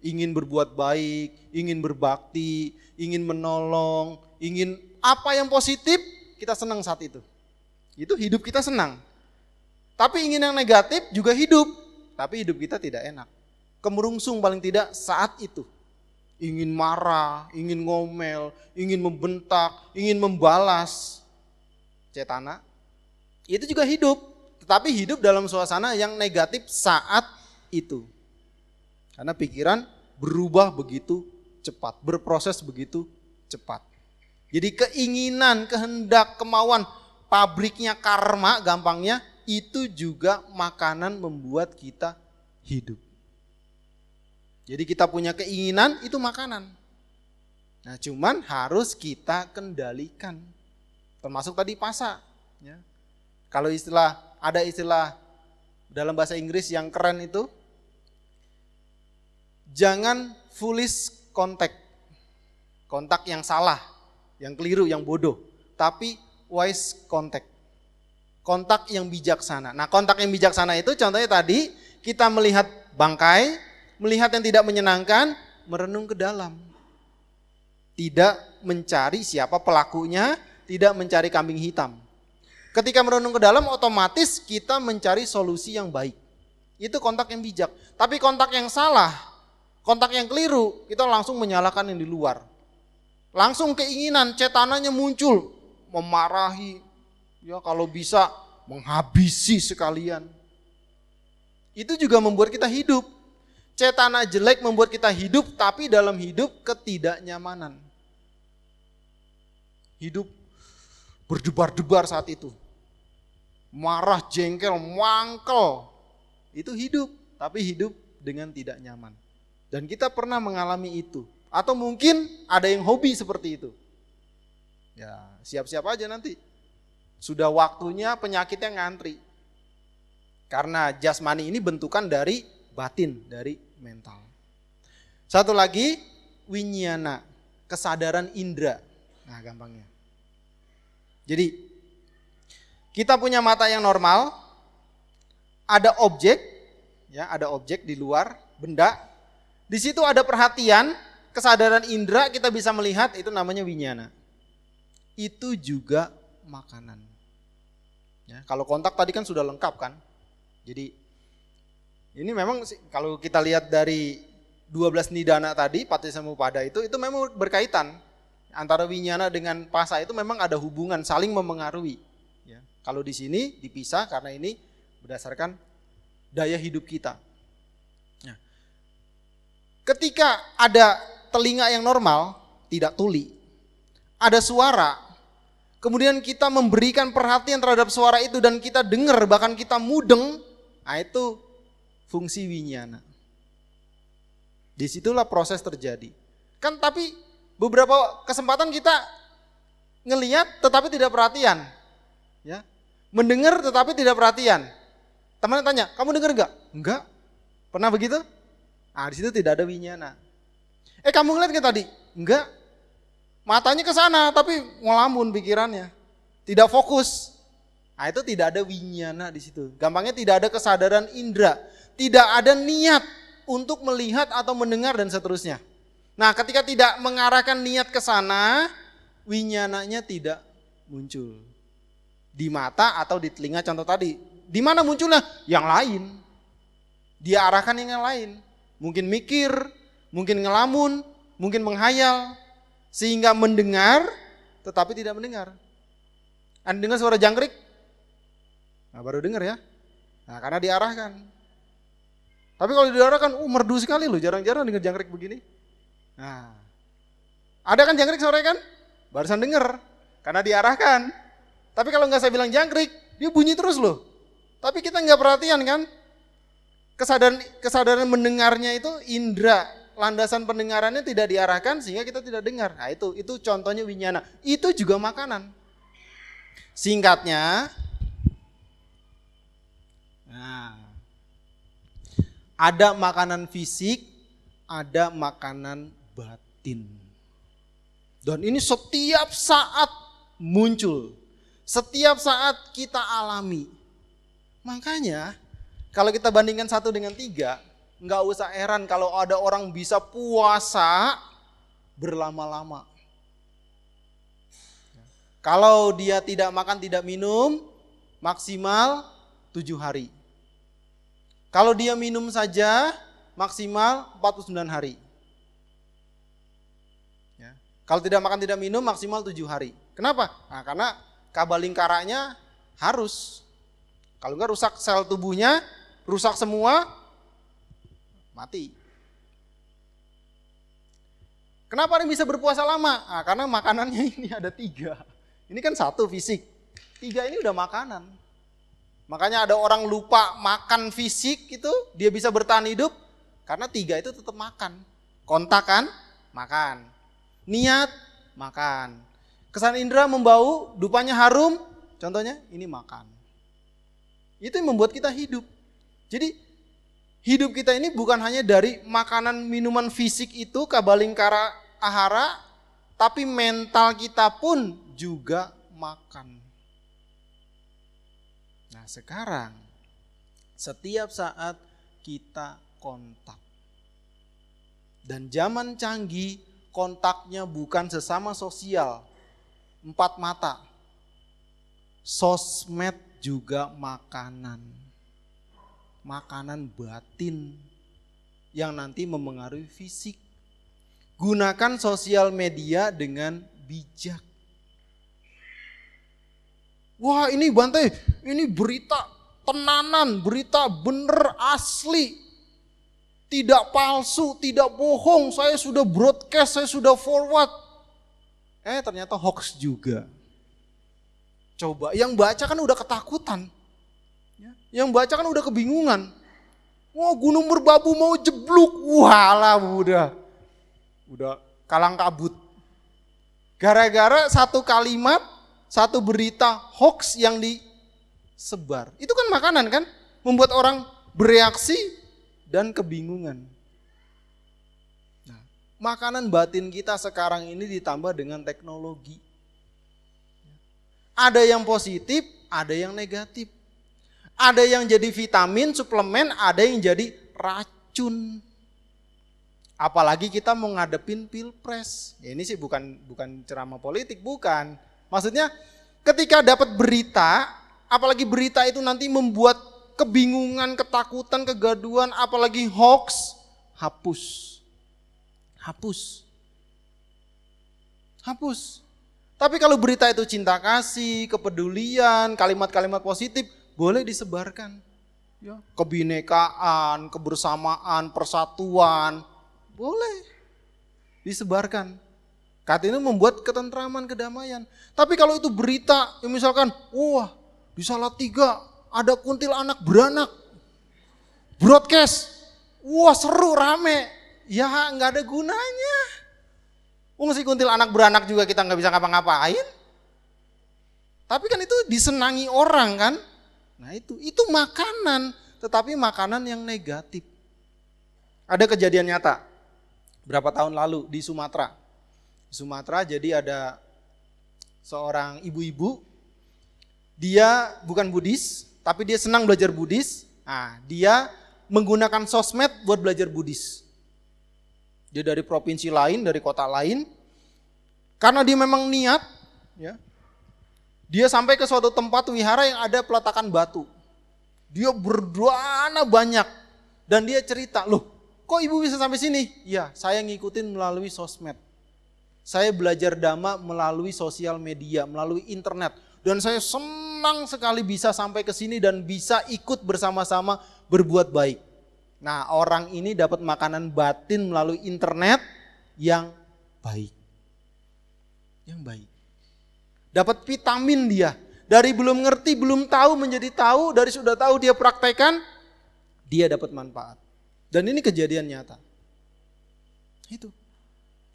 Ingin berbuat baik, ingin berbakti, ingin menolong, ingin apa yang positif, kita senang saat itu. Itu hidup kita senang. Tapi ingin yang negatif juga hidup, tapi hidup kita tidak enak. Kemerungsung paling tidak saat itu. Ingin marah, ingin ngomel, ingin membentak, ingin membalas. Cetana, itu juga hidup, tetapi hidup dalam suasana yang negatif saat itu. Karena pikiran berubah begitu cepat, berproses begitu cepat. Jadi keinginan, kehendak, kemauan, pabriknya karma gampangnya itu juga makanan membuat kita hidup. Jadi kita punya keinginan itu makanan. Nah cuman harus kita kendalikan. Termasuk tadi pasa. Ya. Kalau istilah ada istilah dalam bahasa Inggris yang keren itu jangan foolish contact. Kontak yang salah, yang keliru, yang bodoh. Tapi wise contact. Kontak yang bijaksana. Nah kontak yang bijaksana itu contohnya tadi kita melihat bangkai, melihat yang tidak menyenangkan, merenung ke dalam. Tidak mencari siapa pelakunya, tidak mencari kambing hitam. Ketika merenung ke dalam otomatis kita mencari solusi yang baik. Itu kontak yang bijak. Tapi kontak yang salah, kontak yang keliru, kita langsung menyalahkan yang di luar. Langsung keinginan, cetananya muncul, memarahi, ya kalau bisa menghabisi sekalian. Itu juga membuat kita hidup. Cetana jelek membuat kita hidup, tapi dalam hidup ketidaknyamanan. Hidup berdebar-debar saat itu. Marah, jengkel, mangkel. Itu hidup, tapi hidup dengan tidak nyaman. Dan kita pernah mengalami itu. Atau mungkin ada yang hobi seperti itu. Ya, siap-siap aja nanti. Sudah waktunya penyakitnya ngantri. Karena jasmani ini bentukan dari batin, dari mental. Satu lagi, winyana, kesadaran indera. Nah, gampangnya. Jadi, kita punya mata yang normal, ada objek, ya, ada objek di luar, benda, di situ ada perhatian, kesadaran indera kita bisa melihat itu namanya winyana. Itu juga makanan. Ya, kalau kontak tadi kan sudah lengkap kan. Jadi ini memang kalau kita lihat dari 12 nidana tadi, pada itu, itu memang berkaitan. Antara winyana dengan pasa itu memang ada hubungan, saling memengaruhi. Ya. Kalau di sini dipisah karena ini berdasarkan daya hidup kita. Ketika ada telinga yang normal, tidak tuli, ada suara, kemudian kita memberikan perhatian terhadap suara itu dan kita dengar, bahkan kita mudeng, nah itu fungsi winyana. Di situlah proses terjadi. Kan tapi beberapa kesempatan kita ngeliat tetapi tidak perhatian. Ya. Mendengar tetapi tidak perhatian. Teman tanya, kamu dengar enggak? Enggak. Pernah begitu? Nah, di situ tidak ada winyana. Eh, kamu ngeliat nggak tadi? Enggak. Matanya ke sana tapi ngelamun pikirannya. Tidak fokus. Nah, itu tidak ada winyana di situ. Gampangnya tidak ada kesadaran indera, tidak ada niat untuk melihat atau mendengar dan seterusnya. Nah, ketika tidak mengarahkan niat ke sana, winyananya tidak muncul. Di mata atau di telinga contoh tadi. Di mana munculnya? Yang lain. Dia arahkan yang lain. Mungkin mikir, mungkin ngelamun, mungkin menghayal. Sehingga mendengar tetapi tidak mendengar. Anda dengar suara jangkrik? Nah, baru dengar ya. Nah, karena diarahkan. Tapi kalau diarahkan, uh, merdu sekali loh, jarang-jarang dengar jangkrik begini. Nah, ada kan jangkrik sore kan? Barusan dengar, karena diarahkan. Tapi kalau nggak saya bilang jangkrik, dia bunyi terus loh. Tapi kita nggak perhatian kan? Kesadaran kesadaran mendengarnya itu indera, landasan pendengarannya tidak diarahkan sehingga kita tidak dengar. Nah itu itu contohnya winyana. Itu juga makanan. Singkatnya, nah, ada makanan fisik, ada makanan batin. Dan ini setiap saat muncul, setiap saat kita alami. Makanya kalau kita bandingkan satu dengan tiga, nggak usah heran kalau ada orang bisa puasa berlama-lama. Kalau dia tidak makan, tidak minum, maksimal tujuh hari. Kalau dia minum saja, maksimal 49 hari. Ya. Kalau tidak makan, tidak minum, maksimal tujuh hari. Kenapa? Nah, karena kabalingkaranya harus. Kalau enggak rusak sel tubuhnya, rusak semua, mati. Kenapa dia bisa berpuasa lama? Nah, karena makanannya ini ada tiga. Ini kan satu fisik. Tiga ini udah makanan. Makanya ada orang lupa makan fisik itu dia bisa bertahan hidup karena tiga itu tetap makan. Kontak kan? Makan. Niat? Makan. Kesan indera membau, dupanya harum, contohnya ini makan. Itu yang membuat kita hidup. Jadi hidup kita ini bukan hanya dari makanan minuman fisik itu kabalingkara ahara, tapi mental kita pun juga makan. Nah sekarang setiap saat kita kontak. Dan zaman canggih kontaknya bukan sesama sosial. Empat mata. Sosmed juga makanan. Makanan batin yang nanti memengaruhi fisik. Gunakan sosial media dengan bijak. Wah ini Bante, ini berita tenanan, berita bener asli. Tidak palsu, tidak bohong, saya sudah broadcast, saya sudah forward. Eh ternyata hoax juga. Coba, yang baca kan udah ketakutan. Ya, yang baca kan udah kebingungan. Wah gunung merbabu mau jebluk, walah udah. Udah kalang kabut. Gara-gara satu kalimat satu berita hoax yang disebar. Itu kan makanan kan? Membuat orang bereaksi dan kebingungan. Nah, makanan batin kita sekarang ini ditambah dengan teknologi. Ada yang positif, ada yang negatif. Ada yang jadi vitamin, suplemen, ada yang jadi racun. Apalagi kita mau ngadepin pilpres. Ya ini sih bukan bukan ceramah politik, bukan Maksudnya ketika dapat berita, apalagi berita itu nanti membuat kebingungan, ketakutan, kegaduhan, apalagi hoax, hapus. Hapus. Hapus. Tapi kalau berita itu cinta kasih, kepedulian, kalimat-kalimat positif, boleh disebarkan. Ya, kebinekaan, kebersamaan, persatuan, boleh disebarkan. Kata ini membuat ketentraman, kedamaian. Tapi kalau itu berita, ya misalkan, wah di tiga ada kuntil anak beranak. Broadcast, wah seru, rame. Ya nggak ada gunanya. Oh, mesti kuntil anak beranak juga kita nggak bisa ngapa-ngapain. Tapi kan itu disenangi orang kan. Nah itu, itu makanan, tetapi makanan yang negatif. Ada kejadian nyata, berapa tahun lalu di Sumatera Sumatera jadi ada seorang ibu-ibu dia bukan Buddhis tapi dia senang belajar Buddhis. Nah, dia menggunakan sosmed buat belajar Buddhis. Dia dari provinsi lain, dari kota lain. Karena dia memang niat, ya. Dia sampai ke suatu tempat wihara yang ada peletakan batu. Dia berdoa banyak dan dia cerita, "Loh, kok ibu bisa sampai sini?" Ya, saya ngikutin melalui sosmed. Saya belajar dhamma melalui sosial media, melalui internet. Dan saya senang sekali bisa sampai ke sini dan bisa ikut bersama-sama berbuat baik. Nah orang ini dapat makanan batin melalui internet yang baik. Yang baik. Dapat vitamin dia. Dari belum ngerti, belum tahu menjadi tahu, dari sudah tahu dia praktekkan, dia dapat manfaat. Dan ini kejadian nyata. Itu.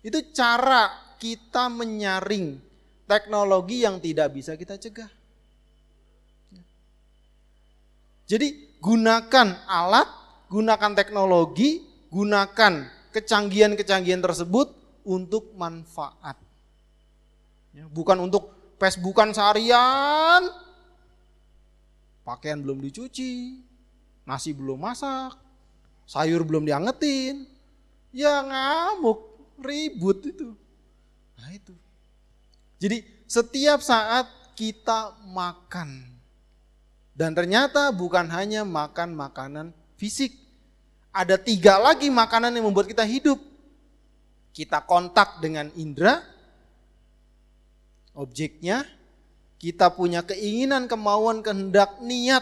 Itu cara kita menyaring teknologi yang tidak bisa kita cegah. Jadi gunakan alat, gunakan teknologi, gunakan kecanggihan-kecanggihan tersebut untuk manfaat. Ya, bukan untuk Facebookan seharian, pakaian belum dicuci, nasi belum masak, sayur belum diangetin, ya ngamuk, ribut itu. Nah itu. Jadi setiap saat kita makan, dan ternyata bukan hanya makan makanan fisik. Ada tiga lagi makanan yang membuat kita hidup. Kita kontak dengan indera, objeknya, kita punya keinginan, kemauan, kehendak, niat.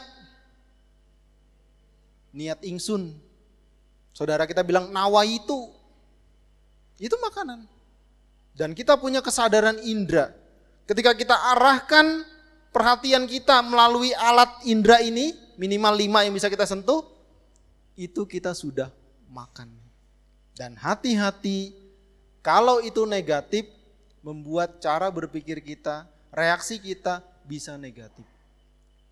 Niat ingsun. Saudara kita bilang nawa itu. Itu makanan. Dan kita punya kesadaran indera. Ketika kita arahkan perhatian kita melalui alat indera ini, minimal lima yang bisa kita sentuh, itu kita sudah makan. Dan hati-hati, kalau itu negatif, membuat cara berpikir kita, reaksi kita bisa negatif.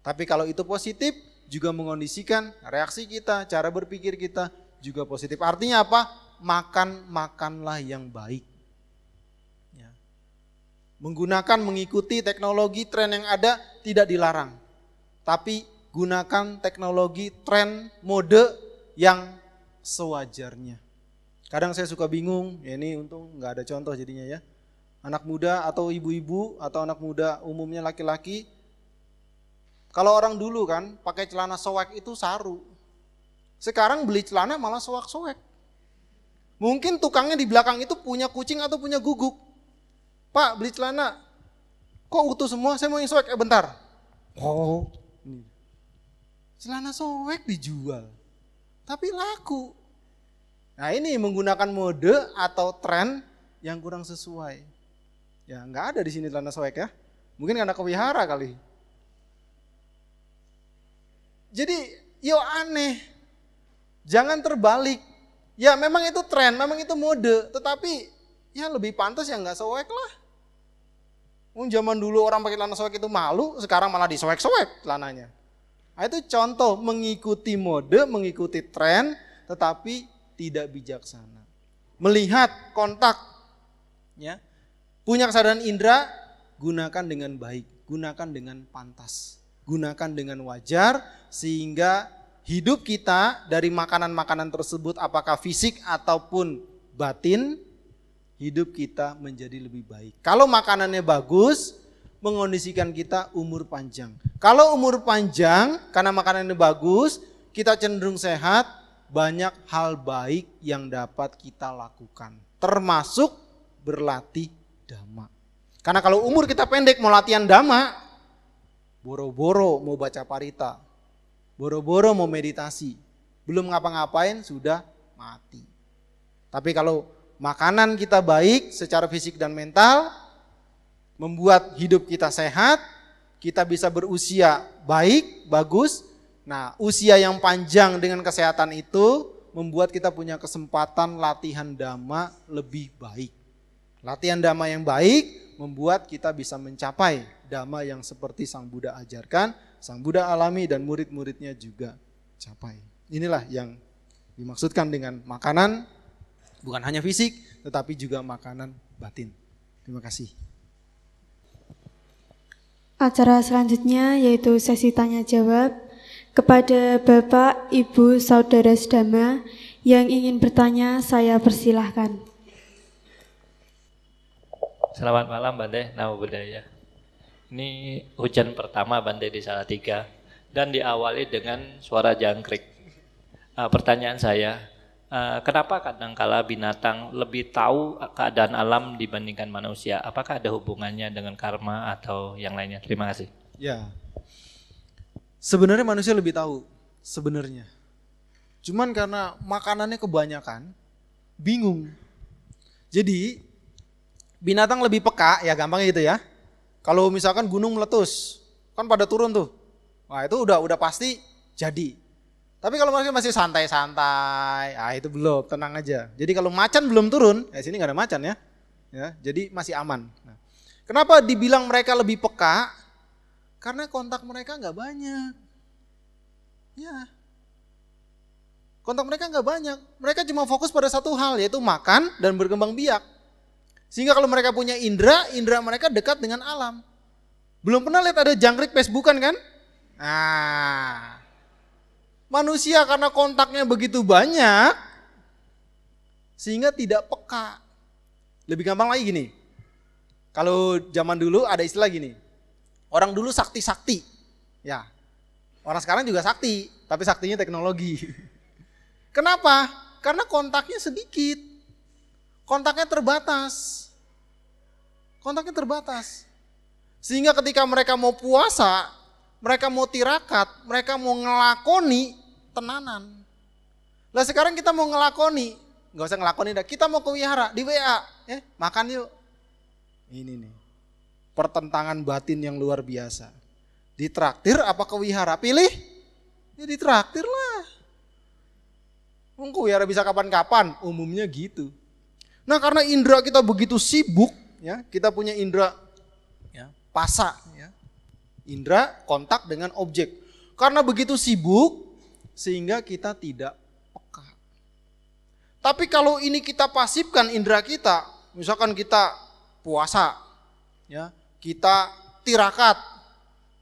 Tapi kalau itu positif, juga mengondisikan reaksi kita, cara berpikir kita juga positif. Artinya apa? Makan, makanlah yang baik menggunakan mengikuti teknologi tren yang ada tidak dilarang. Tapi gunakan teknologi tren mode yang sewajarnya. Kadang saya suka bingung, ya ini untung nggak ada contoh jadinya ya. Anak muda atau ibu-ibu atau anak muda umumnya laki-laki, kalau orang dulu kan pakai celana soek itu saru. Sekarang beli celana malah soak-soek. Mungkin tukangnya di belakang itu punya kucing atau punya guguk. Pak beli celana, kok utuh semua, saya mau yang sobek, eh bentar. Oh, celana sobek dijual, tapi laku. Nah ini menggunakan mode atau tren yang kurang sesuai. Ya nggak ada di sini celana sobek ya, mungkin karena kewihara kali. Jadi yo aneh, jangan terbalik. Ya memang itu tren, memang itu mode, tetapi ya lebih pantas ya nggak soek lah. Mungkin zaman dulu orang pakai celana sobek itu malu, sekarang malah disoek-soek celananya. Nah, itu contoh mengikuti mode, mengikuti tren, tetapi tidak bijaksana. Melihat kontak, ya, punya kesadaran indera, gunakan dengan baik, gunakan dengan pantas, gunakan dengan wajar, sehingga hidup kita dari makanan-makanan tersebut, apakah fisik ataupun batin, hidup kita menjadi lebih baik. Kalau makanannya bagus, mengondisikan kita umur panjang. Kalau umur panjang, karena makanannya bagus, kita cenderung sehat, banyak hal baik yang dapat kita lakukan. Termasuk berlatih dhamma. Karena kalau umur kita pendek mau latihan dhamma, boro-boro mau baca parita, boro-boro mau meditasi, belum ngapa-ngapain sudah mati. Tapi kalau makanan kita baik secara fisik dan mental, membuat hidup kita sehat, kita bisa berusia baik, bagus. Nah, usia yang panjang dengan kesehatan itu membuat kita punya kesempatan latihan dhamma lebih baik. Latihan dhamma yang baik membuat kita bisa mencapai dhamma yang seperti Sang Buddha ajarkan, Sang Buddha alami dan murid-muridnya juga capai. Inilah yang dimaksudkan dengan makanan bukan hanya fisik tetapi juga makanan batin. Terima kasih. Acara selanjutnya yaitu sesi tanya jawab kepada Bapak, Ibu, Saudara Sedama yang ingin bertanya saya persilahkan. Selamat malam Bante, nama budaya. Ini hujan pertama Bante di Salatiga dan diawali dengan suara jangkrik. Uh, pertanyaan saya, uh, kenapa kadangkala binatang lebih tahu keadaan alam dibandingkan manusia? Apakah ada hubungannya dengan karma atau yang lainnya? Terima kasih. Ya, sebenarnya manusia lebih tahu sebenarnya. Cuman karena makanannya kebanyakan, bingung. Jadi binatang lebih peka, ya gampang gitu ya. Kalau misalkan gunung meletus, kan pada turun tuh. Wah itu udah udah pasti jadi. Tapi kalau manusia masih santai-santai, ah itu belum, tenang aja. Jadi kalau macan belum turun, ya sini nggak ada macan ya. Ya, jadi masih aman. Nah, kenapa dibilang mereka lebih peka? Karena kontak mereka nggak banyak. Ya, Kontak mereka nggak banyak. Mereka cuma fokus pada satu hal yaitu makan dan berkembang biak. Sehingga kalau mereka punya indera, indera mereka dekat dengan alam. Belum pernah lihat ada jangkrik Facebookan kan? Nah, manusia karena kontaknya begitu banyak, sehingga tidak peka. Lebih gampang lagi gini, kalau zaman dulu ada istilah gini, orang dulu sakti-sakti, ya, orang sekarang juga sakti, tapi saktinya teknologi. Kenapa? Karena kontaknya sedikit. Kontaknya terbatas. Kontaknya terbatas. Sehingga ketika mereka mau puasa, mereka mau tirakat, mereka mau ngelakoni tenanan. Lah sekarang kita mau ngelakoni, nggak usah ngelakoni dah, kita mau ke wihara di WA, eh makan yuk. Ini nih, pertentangan batin yang luar biasa. Ditraktir apa ke wihara? Pilih, ya ditraktir lah. Engkau ya bisa kapan-kapan, umumnya gitu. Nah karena indera kita begitu sibuk, ya kita punya indera ya, pasa, ya, indera kontak dengan objek. Karena begitu sibuk, sehingga kita tidak peka. Tapi kalau ini kita pasifkan indera kita, misalkan kita puasa, ya kita tirakat,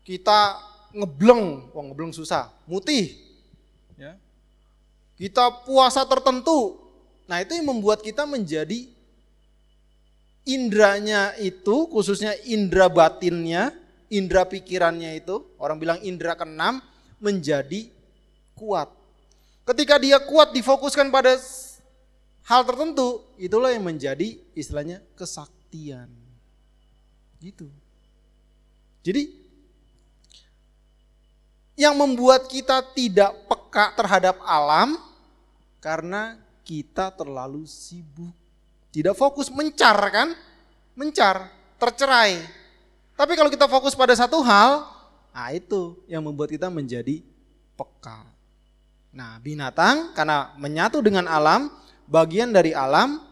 kita ngebleng, wah ngebleng susah, mutih, ya kita puasa tertentu. Nah itu yang membuat kita menjadi indranya itu, khususnya indra batinnya, indra pikirannya itu, orang bilang indra keenam, menjadi kuat. Ketika dia kuat difokuskan pada hal tertentu, itulah yang menjadi istilahnya kesaktian. Gitu. Jadi yang membuat kita tidak peka terhadap alam karena kita terlalu sibuk. Tidak fokus mencar kan? Mencar, tercerai. Tapi kalau kita fokus pada satu hal, nah itu yang membuat kita menjadi peka. Nah binatang karena menyatu dengan alam, bagian dari alam,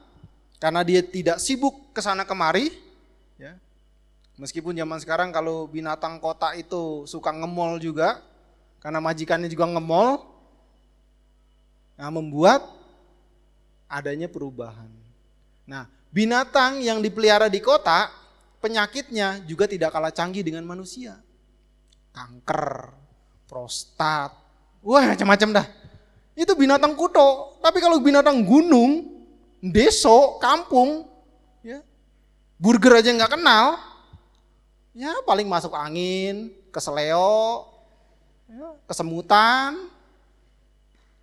karena dia tidak sibuk ke sana kemari, ya. Meskipun zaman sekarang kalau binatang kota itu suka ngemol juga, karena majikannya juga ngemol, Nah, membuat adanya perubahan. Nah, binatang yang dipelihara di kota, penyakitnya juga tidak kalah canggih dengan manusia. Kanker, prostat, wah macam-macam dah. Itu binatang kuto. Tapi kalau binatang gunung, deso, kampung, ya, burger aja nggak kenal, ya paling masuk angin, keseleo, ya, kesemutan,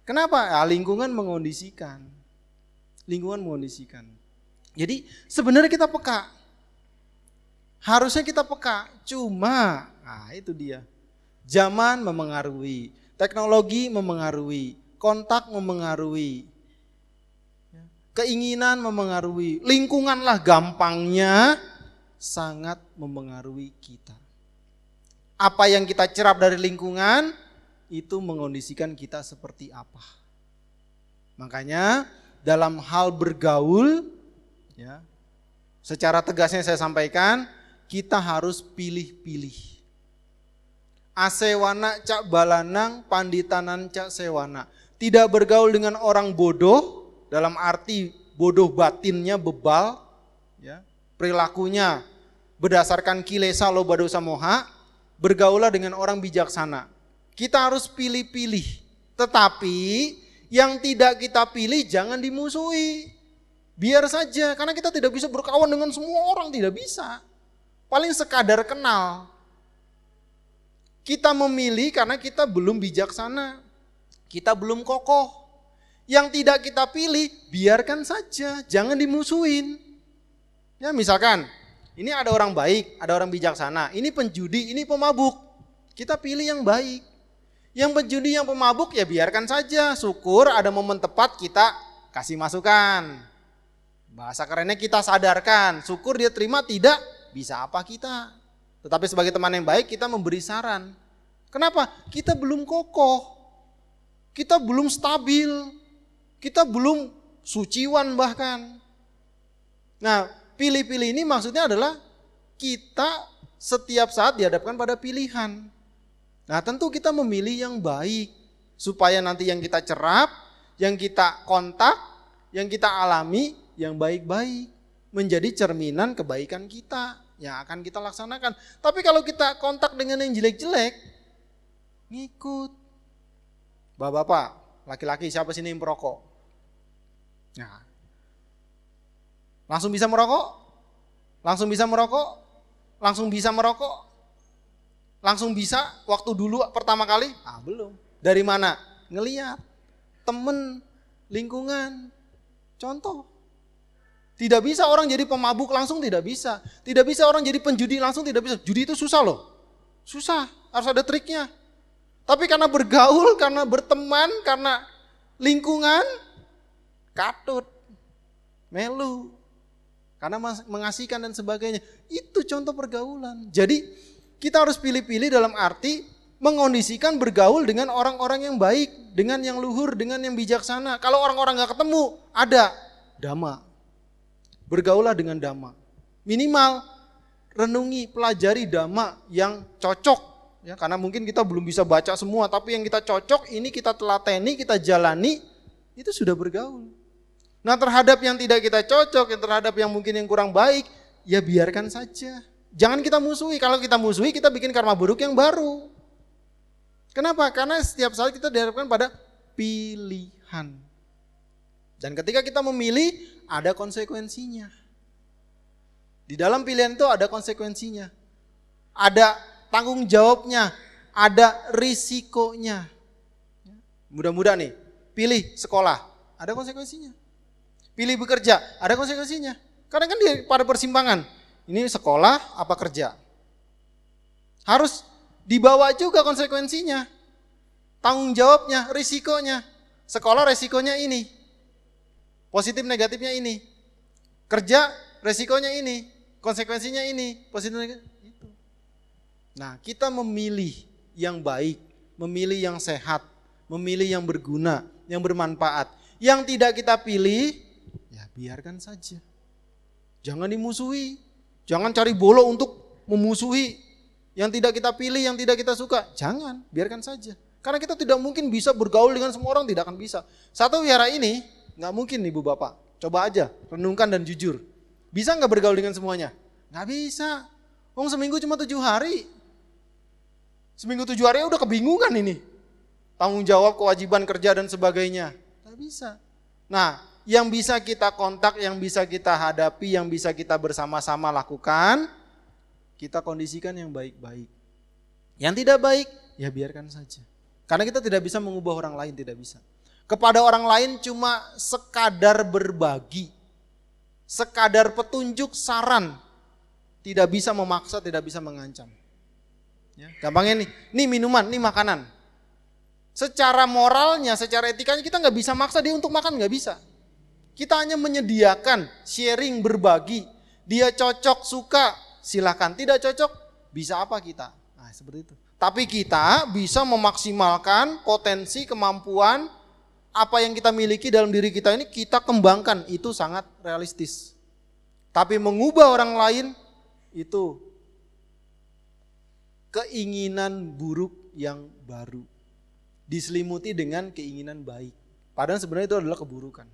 Kenapa? Ya, lingkungan mengondisikan. Lingkungan mengondisikan. Jadi sebenarnya kita peka. Harusnya kita peka. Cuma, nah itu dia. Zaman memengaruhi. Teknologi memengaruhi. Kontak memengaruhi. Keinginan memengaruhi. Lingkunganlah gampangnya sangat memengaruhi kita. Apa yang kita cerap dari lingkungan, itu mengondisikan kita seperti apa. Makanya dalam hal bergaul, ya, secara tegasnya saya sampaikan, kita harus pilih-pilih. Asewana cak balanang, panditanan cak sewana. Tidak bergaul dengan orang bodoh, dalam arti bodoh batinnya bebal, ya, perilakunya berdasarkan kilesa loba dosa moha, bergaulah dengan orang bijaksana. Kita harus pilih-pilih. Tetapi yang tidak kita pilih jangan dimusuhi. Biar saja, karena kita tidak bisa berkawan dengan semua orang, tidak bisa. Paling sekadar kenal. Kita memilih karena kita belum bijaksana. Kita belum kokoh. Yang tidak kita pilih, biarkan saja, jangan dimusuhin. Ya misalkan, ini ada orang baik, ada orang bijaksana. Ini penjudi, ini pemabuk. Kita pilih yang baik. Yang penjudi, yang pemabuk ya biarkan saja. Syukur ada momen tepat kita kasih masukan. Bahasa kerennya kita sadarkan. Syukur dia terima, tidak bisa apa kita. Tetapi sebagai teman yang baik kita memberi saran. Kenapa? Kita belum kokoh. Kita belum stabil. Kita belum suciwan bahkan. Nah, pilih-pilih ini maksudnya adalah kita setiap saat dihadapkan pada pilihan. Nah tentu kita memilih yang baik. Supaya nanti yang kita cerap, yang kita kontak, yang kita alami, yang baik-baik. Menjadi cerminan kebaikan kita yang akan kita laksanakan. Tapi kalau kita kontak dengan yang jelek-jelek, ngikut. Bapak-bapak, laki-laki siapa sini yang perokok? Nah, Langsung bisa merokok? Langsung bisa merokok? Langsung bisa merokok? Langsung bisa waktu dulu pertama kali? Ah belum. Dari mana? Ngeliat. Temen, lingkungan. Contoh. Tidak bisa orang jadi pemabuk langsung tidak bisa. Tidak bisa orang jadi penjudi langsung tidak bisa. Judi itu susah loh. Susah, harus ada triknya. Tapi karena bergaul, karena berteman, karena lingkungan, katut, melu, karena mengasihkan dan sebagainya. Itu contoh pergaulan. Jadi kita harus pilih-pilih dalam arti mengondisikan bergaul dengan orang-orang yang baik, dengan yang luhur, dengan yang bijaksana. Kalau orang-orang nggak ketemu, ada dama. Bergaulah dengan dama. Minimal renungi, pelajari dama yang cocok. Ya, karena mungkin kita belum bisa baca semua, tapi yang kita cocok ini kita telateni, kita jalani, itu sudah bergaul. Nah terhadap yang tidak kita cocok, yang terhadap yang mungkin yang kurang baik, ya biarkan saja. Jangan kita musuhi. Kalau kita musuhi, kita bikin karma buruk yang baru. Kenapa? Karena setiap saat kita dihadapkan pada pilihan. Dan ketika kita memilih, ada konsekuensinya. Di dalam pilihan itu ada konsekuensinya. Ada tanggung jawabnya, ada risikonya. Mudah-mudah nih, pilih sekolah, ada konsekuensinya. Pilih bekerja, ada konsekuensinya. Karena kan dia pada persimpangan. Ini sekolah apa kerja? Harus dibawa juga konsekuensinya. Tanggung jawabnya, risikonya. Sekolah resikonya ini. Positif negatifnya ini. Kerja resikonya ini. Konsekuensinya ini. Positif negatif. Itu. Nah kita memilih yang baik. Memilih yang sehat. Memilih yang berguna. Yang bermanfaat. Yang tidak kita pilih biarkan saja. Jangan dimusuhi. Jangan cari bolo untuk memusuhi yang tidak kita pilih, yang tidak kita suka. Jangan, biarkan saja. Karena kita tidak mungkin bisa bergaul dengan semua orang, tidak akan bisa. Satu wihara ini nggak mungkin ibu bapak. Coba aja, renungkan dan jujur. Bisa nggak bergaul dengan semuanya? Nggak bisa. Wong seminggu cuma tujuh hari. Seminggu tujuh hari udah kebingungan ini. Tanggung jawab, kewajiban kerja dan sebagainya. Nggak bisa. Nah, yang bisa kita kontak, yang bisa kita hadapi, yang bisa kita bersama-sama lakukan, kita kondisikan yang baik-baik. Yang tidak baik, ya biarkan saja. Karena kita tidak bisa mengubah orang lain, tidak bisa. Kepada orang lain cuma sekadar berbagi, sekadar petunjuk, saran, tidak bisa memaksa, tidak bisa mengancam. Ya, gampangnya nih, ini minuman, ini makanan. Secara moralnya, secara etikanya kita nggak bisa maksa dia untuk makan, nggak bisa. Kita hanya menyediakan, sharing, berbagi. Dia cocok, suka, silakan. Tidak cocok, bisa apa kita? Nah, seperti itu. Tapi kita bisa memaksimalkan potensi, kemampuan, apa yang kita miliki dalam diri kita ini kita kembangkan. Itu sangat realistis. Tapi mengubah orang lain, itu keinginan buruk yang baru. Diselimuti dengan keinginan baik. Padahal sebenarnya itu adalah keburukan.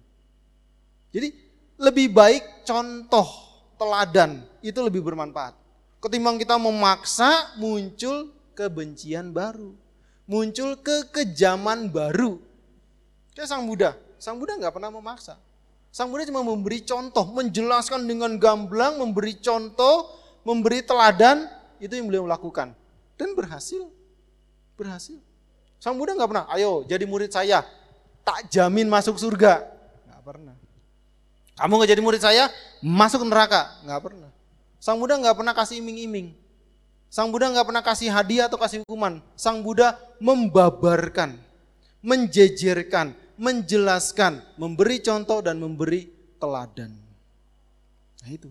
Jadi lebih baik contoh teladan, itu lebih bermanfaat. Ketimbang kita memaksa muncul kebencian baru. Muncul kekejaman baru. Kayak Sang Buddha. Sang Buddha nggak pernah memaksa. Sang Buddha cuma memberi contoh, menjelaskan dengan gamblang, memberi contoh, memberi teladan, itu yang beliau lakukan. Dan berhasil. Berhasil. Sang Buddha nggak pernah, ayo jadi murid saya, tak jamin masuk surga. Nggak pernah. Kamu nggak jadi murid saya, masuk neraka. Nggak pernah. Sang Buddha nggak pernah kasih iming-iming. Sang Buddha nggak pernah kasih hadiah atau kasih hukuman. Sang Buddha membabarkan, menjejerkan, menjelaskan, memberi contoh dan memberi teladan. Nah itu.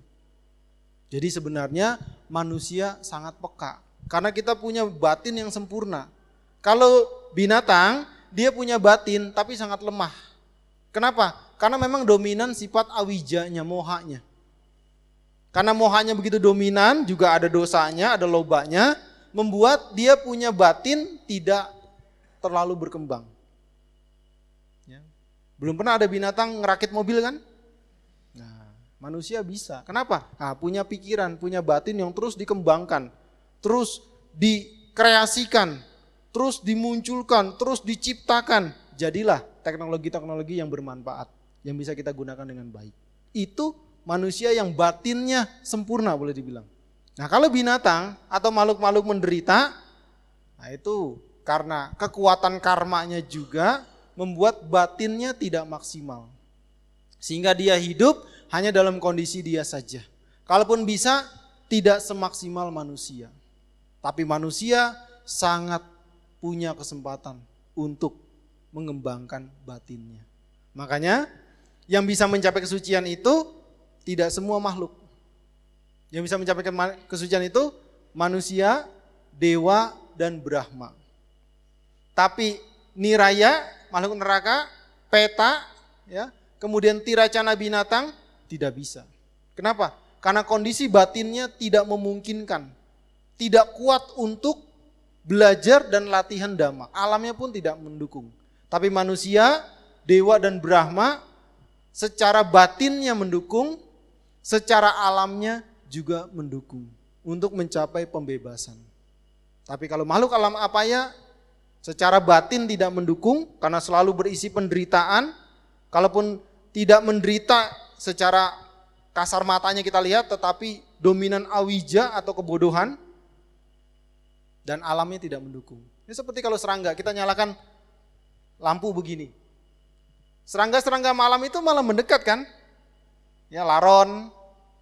Jadi sebenarnya manusia sangat peka. Karena kita punya batin yang sempurna. Kalau binatang, dia punya batin tapi sangat lemah. Kenapa? Karena memang dominan sifat awijanya, mohanya. Karena mohanya begitu dominan, juga ada dosanya, ada lobanya, membuat dia punya batin tidak terlalu berkembang. Belum pernah ada binatang ngerakit mobil kan? Nah, manusia bisa. Kenapa? Nah, punya pikiran, punya batin yang terus dikembangkan, terus dikreasikan, terus dimunculkan, terus diciptakan. Jadilah teknologi-teknologi yang bermanfaat, yang bisa kita gunakan dengan baik. Itu manusia yang batinnya sempurna boleh dibilang. Nah kalau binatang atau makhluk-makhluk menderita, nah itu karena kekuatan karmanya juga membuat batinnya tidak maksimal. Sehingga dia hidup hanya dalam kondisi dia saja. Kalaupun bisa, tidak semaksimal manusia. Tapi manusia sangat punya kesempatan untuk mengembangkan batinnya. Makanya yang bisa mencapai kesucian itu tidak semua makhluk. Yang bisa mencapai kesucian itu manusia, dewa, dan Brahma. Tapi niraya makhluk neraka, peta, ya, kemudian tiracana binatang tidak bisa. Kenapa? Karena kondisi batinnya tidak memungkinkan, tidak kuat untuk belajar dan latihan dhamma. Alamnya pun tidak mendukung. Tapi manusia, dewa dan Brahma secara batinnya mendukung, secara alamnya juga mendukung untuk mencapai pembebasan. Tapi kalau makhluk alam apa ya secara batin tidak mendukung karena selalu berisi penderitaan. Kalaupun tidak menderita secara kasar matanya kita lihat tetapi dominan awija atau kebodohan dan alamnya tidak mendukung. Ini seperti kalau serangga kita nyalakan lampu begini. Serangga-serangga malam itu malah mendekat kan? Ya laron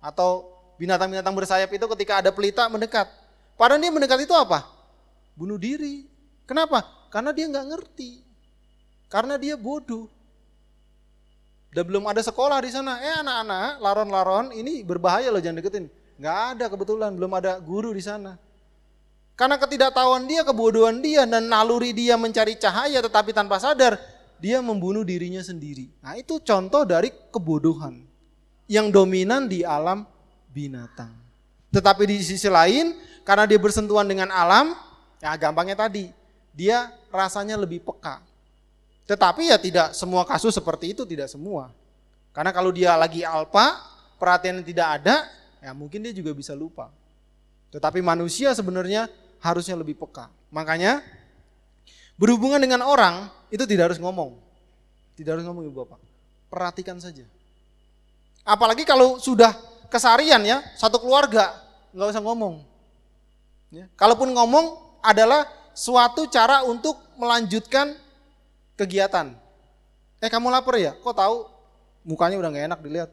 atau binatang-binatang bersayap itu ketika ada pelita mendekat. Padahal dia mendekat itu apa? Bunuh diri. Kenapa? Karena dia nggak ngerti. Karena dia bodoh. Dan belum ada sekolah di sana. Eh anak-anak, laron-laron ini berbahaya loh jangan deketin. Nggak ada kebetulan, belum ada guru di sana. Karena ketidaktahuan dia, kebodohan dia, dan naluri dia mencari cahaya tetapi tanpa sadar, dia membunuh dirinya sendiri. Nah itu contoh dari kebodohan yang dominan di alam binatang. Tetapi di sisi lain, karena dia bersentuhan dengan alam, ya gampangnya tadi, dia rasanya lebih peka. Tetapi ya tidak semua kasus seperti itu, tidak semua. Karena kalau dia lagi alpa, perhatian tidak ada, ya mungkin dia juga bisa lupa. Tetapi manusia sebenarnya harusnya lebih peka. Makanya berhubungan dengan orang itu tidak harus ngomong. Tidak harus ngomong ibu bapak. Perhatikan saja. Apalagi kalau sudah kesarian ya, satu keluarga, nggak usah ngomong. Ya. Kalaupun ngomong adalah suatu cara untuk melanjutkan kegiatan. Eh kamu lapar ya? Kok tahu? Mukanya udah gak enak dilihat.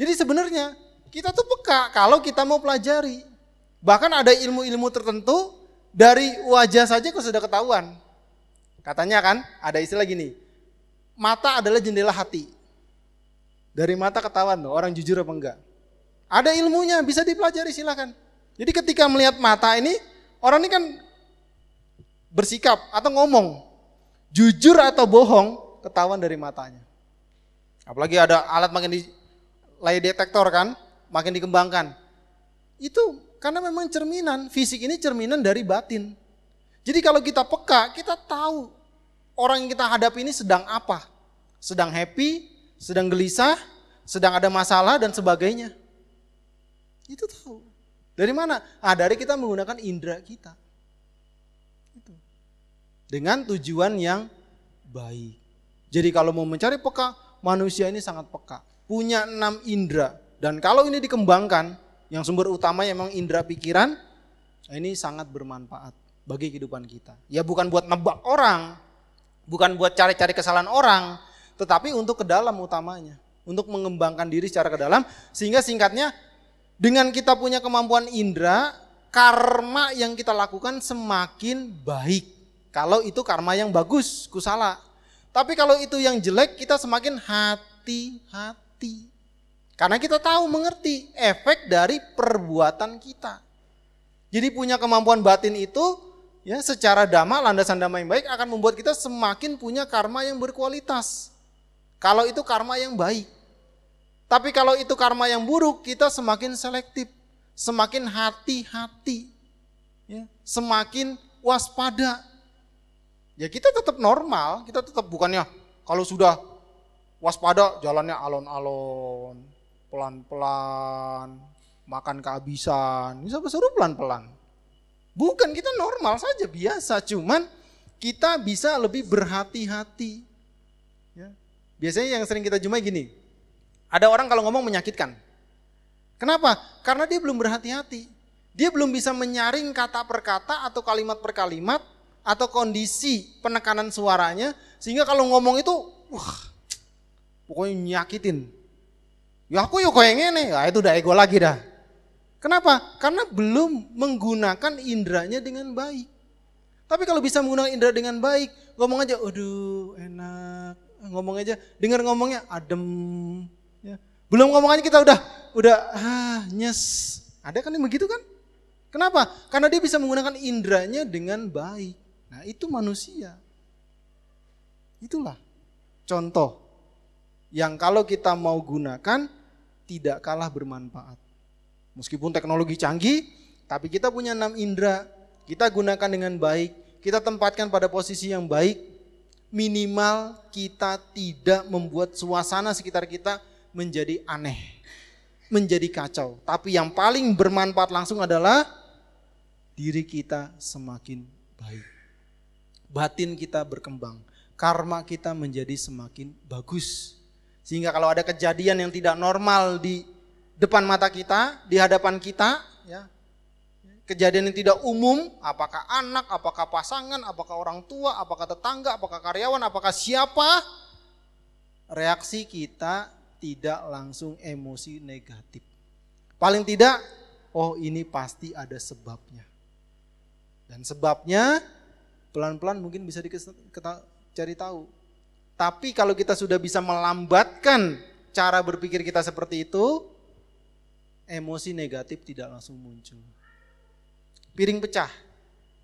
Jadi sebenarnya kita tuh peka kalau kita mau pelajari. Bahkan ada ilmu-ilmu tertentu dari wajah saja kok sudah ketahuan. Katanya kan ada istilah gini, mata adalah jendela hati. Dari mata ketahuan loh, orang jujur apa enggak. Ada ilmunya, bisa dipelajari silakan. Jadi ketika melihat mata ini, Orang ini kan bersikap atau ngomong jujur atau bohong ketahuan dari matanya. Apalagi ada alat makin di lay detektor kan, makin dikembangkan. Itu karena memang cerminan, fisik ini cerminan dari batin. Jadi kalau kita peka, kita tahu orang yang kita hadapi ini sedang apa. Sedang happy, sedang gelisah, sedang ada masalah dan sebagainya. Itu tahu. Dari mana? Ah, dari kita menggunakan indera kita. Itu. Dengan tujuan yang baik. Jadi kalau mau mencari peka, manusia ini sangat peka. Punya enam indera. Dan kalau ini dikembangkan, yang sumber utama memang indera pikiran, ini sangat bermanfaat bagi kehidupan kita. Ya bukan buat nebak orang, bukan buat cari-cari kesalahan orang, tetapi untuk ke dalam utamanya. Untuk mengembangkan diri secara ke dalam, sehingga singkatnya dengan kita punya kemampuan indera, karma yang kita lakukan semakin baik. Kalau itu karma yang bagus, kusala. Tapi kalau itu yang jelek, kita semakin hati-hati. Karena kita tahu mengerti efek dari perbuatan kita. Jadi punya kemampuan batin itu ya secara dhamma, landasan dhamma yang baik akan membuat kita semakin punya karma yang berkualitas. Kalau itu karma yang baik. Tapi kalau itu karma yang buruk, kita semakin selektif, semakin hati-hati, ya, semakin waspada. Ya kita tetap normal, kita tetap bukannya kalau sudah waspada jalannya alon-alon, pelan-pelan, makan kehabisan. Bisa suruh pelan-pelan. Bukan kita normal saja biasa, cuman kita bisa lebih berhati-hati. Ya. Biasanya yang sering kita jumpai gini, ada orang kalau ngomong menyakitkan. Kenapa? Karena dia belum berhati-hati. Dia belum bisa menyaring kata per kata atau kalimat per kalimat atau kondisi penekanan suaranya sehingga kalau ngomong itu wah pokoknya nyakitin. Ya aku yuk kayak gini, ya itu udah ego lagi dah. Kenapa? Karena belum menggunakan indranya dengan baik. Tapi kalau bisa menggunakan indera dengan baik, ngomong aja, aduh enak, ngomong aja, dengar ngomongnya adem. Ya. Belum aja kita udah, udah ah nyes. Ada kan yang begitu kan? Kenapa? Karena dia bisa menggunakan indranya dengan baik. Nah itu manusia. Itulah contoh yang kalau kita mau gunakan tidak kalah bermanfaat. Meskipun teknologi canggih, tapi kita punya enam indera, kita gunakan dengan baik, kita tempatkan pada posisi yang baik, minimal kita tidak membuat suasana sekitar kita menjadi aneh, menjadi kacau. Tapi yang paling bermanfaat langsung adalah diri kita semakin baik batin kita berkembang, karma kita menjadi semakin bagus. Sehingga kalau ada kejadian yang tidak normal di depan mata kita, di hadapan kita, ya, kejadian yang tidak umum, apakah anak, apakah pasangan, apakah orang tua, apakah tetangga, apakah karyawan, apakah siapa, reaksi kita tidak langsung emosi negatif. Paling tidak, oh ini pasti ada sebabnya. Dan sebabnya Pelan-pelan mungkin bisa dicari tahu. Tapi kalau kita sudah bisa melambatkan cara berpikir kita seperti itu, emosi negatif tidak langsung muncul. Piring pecah,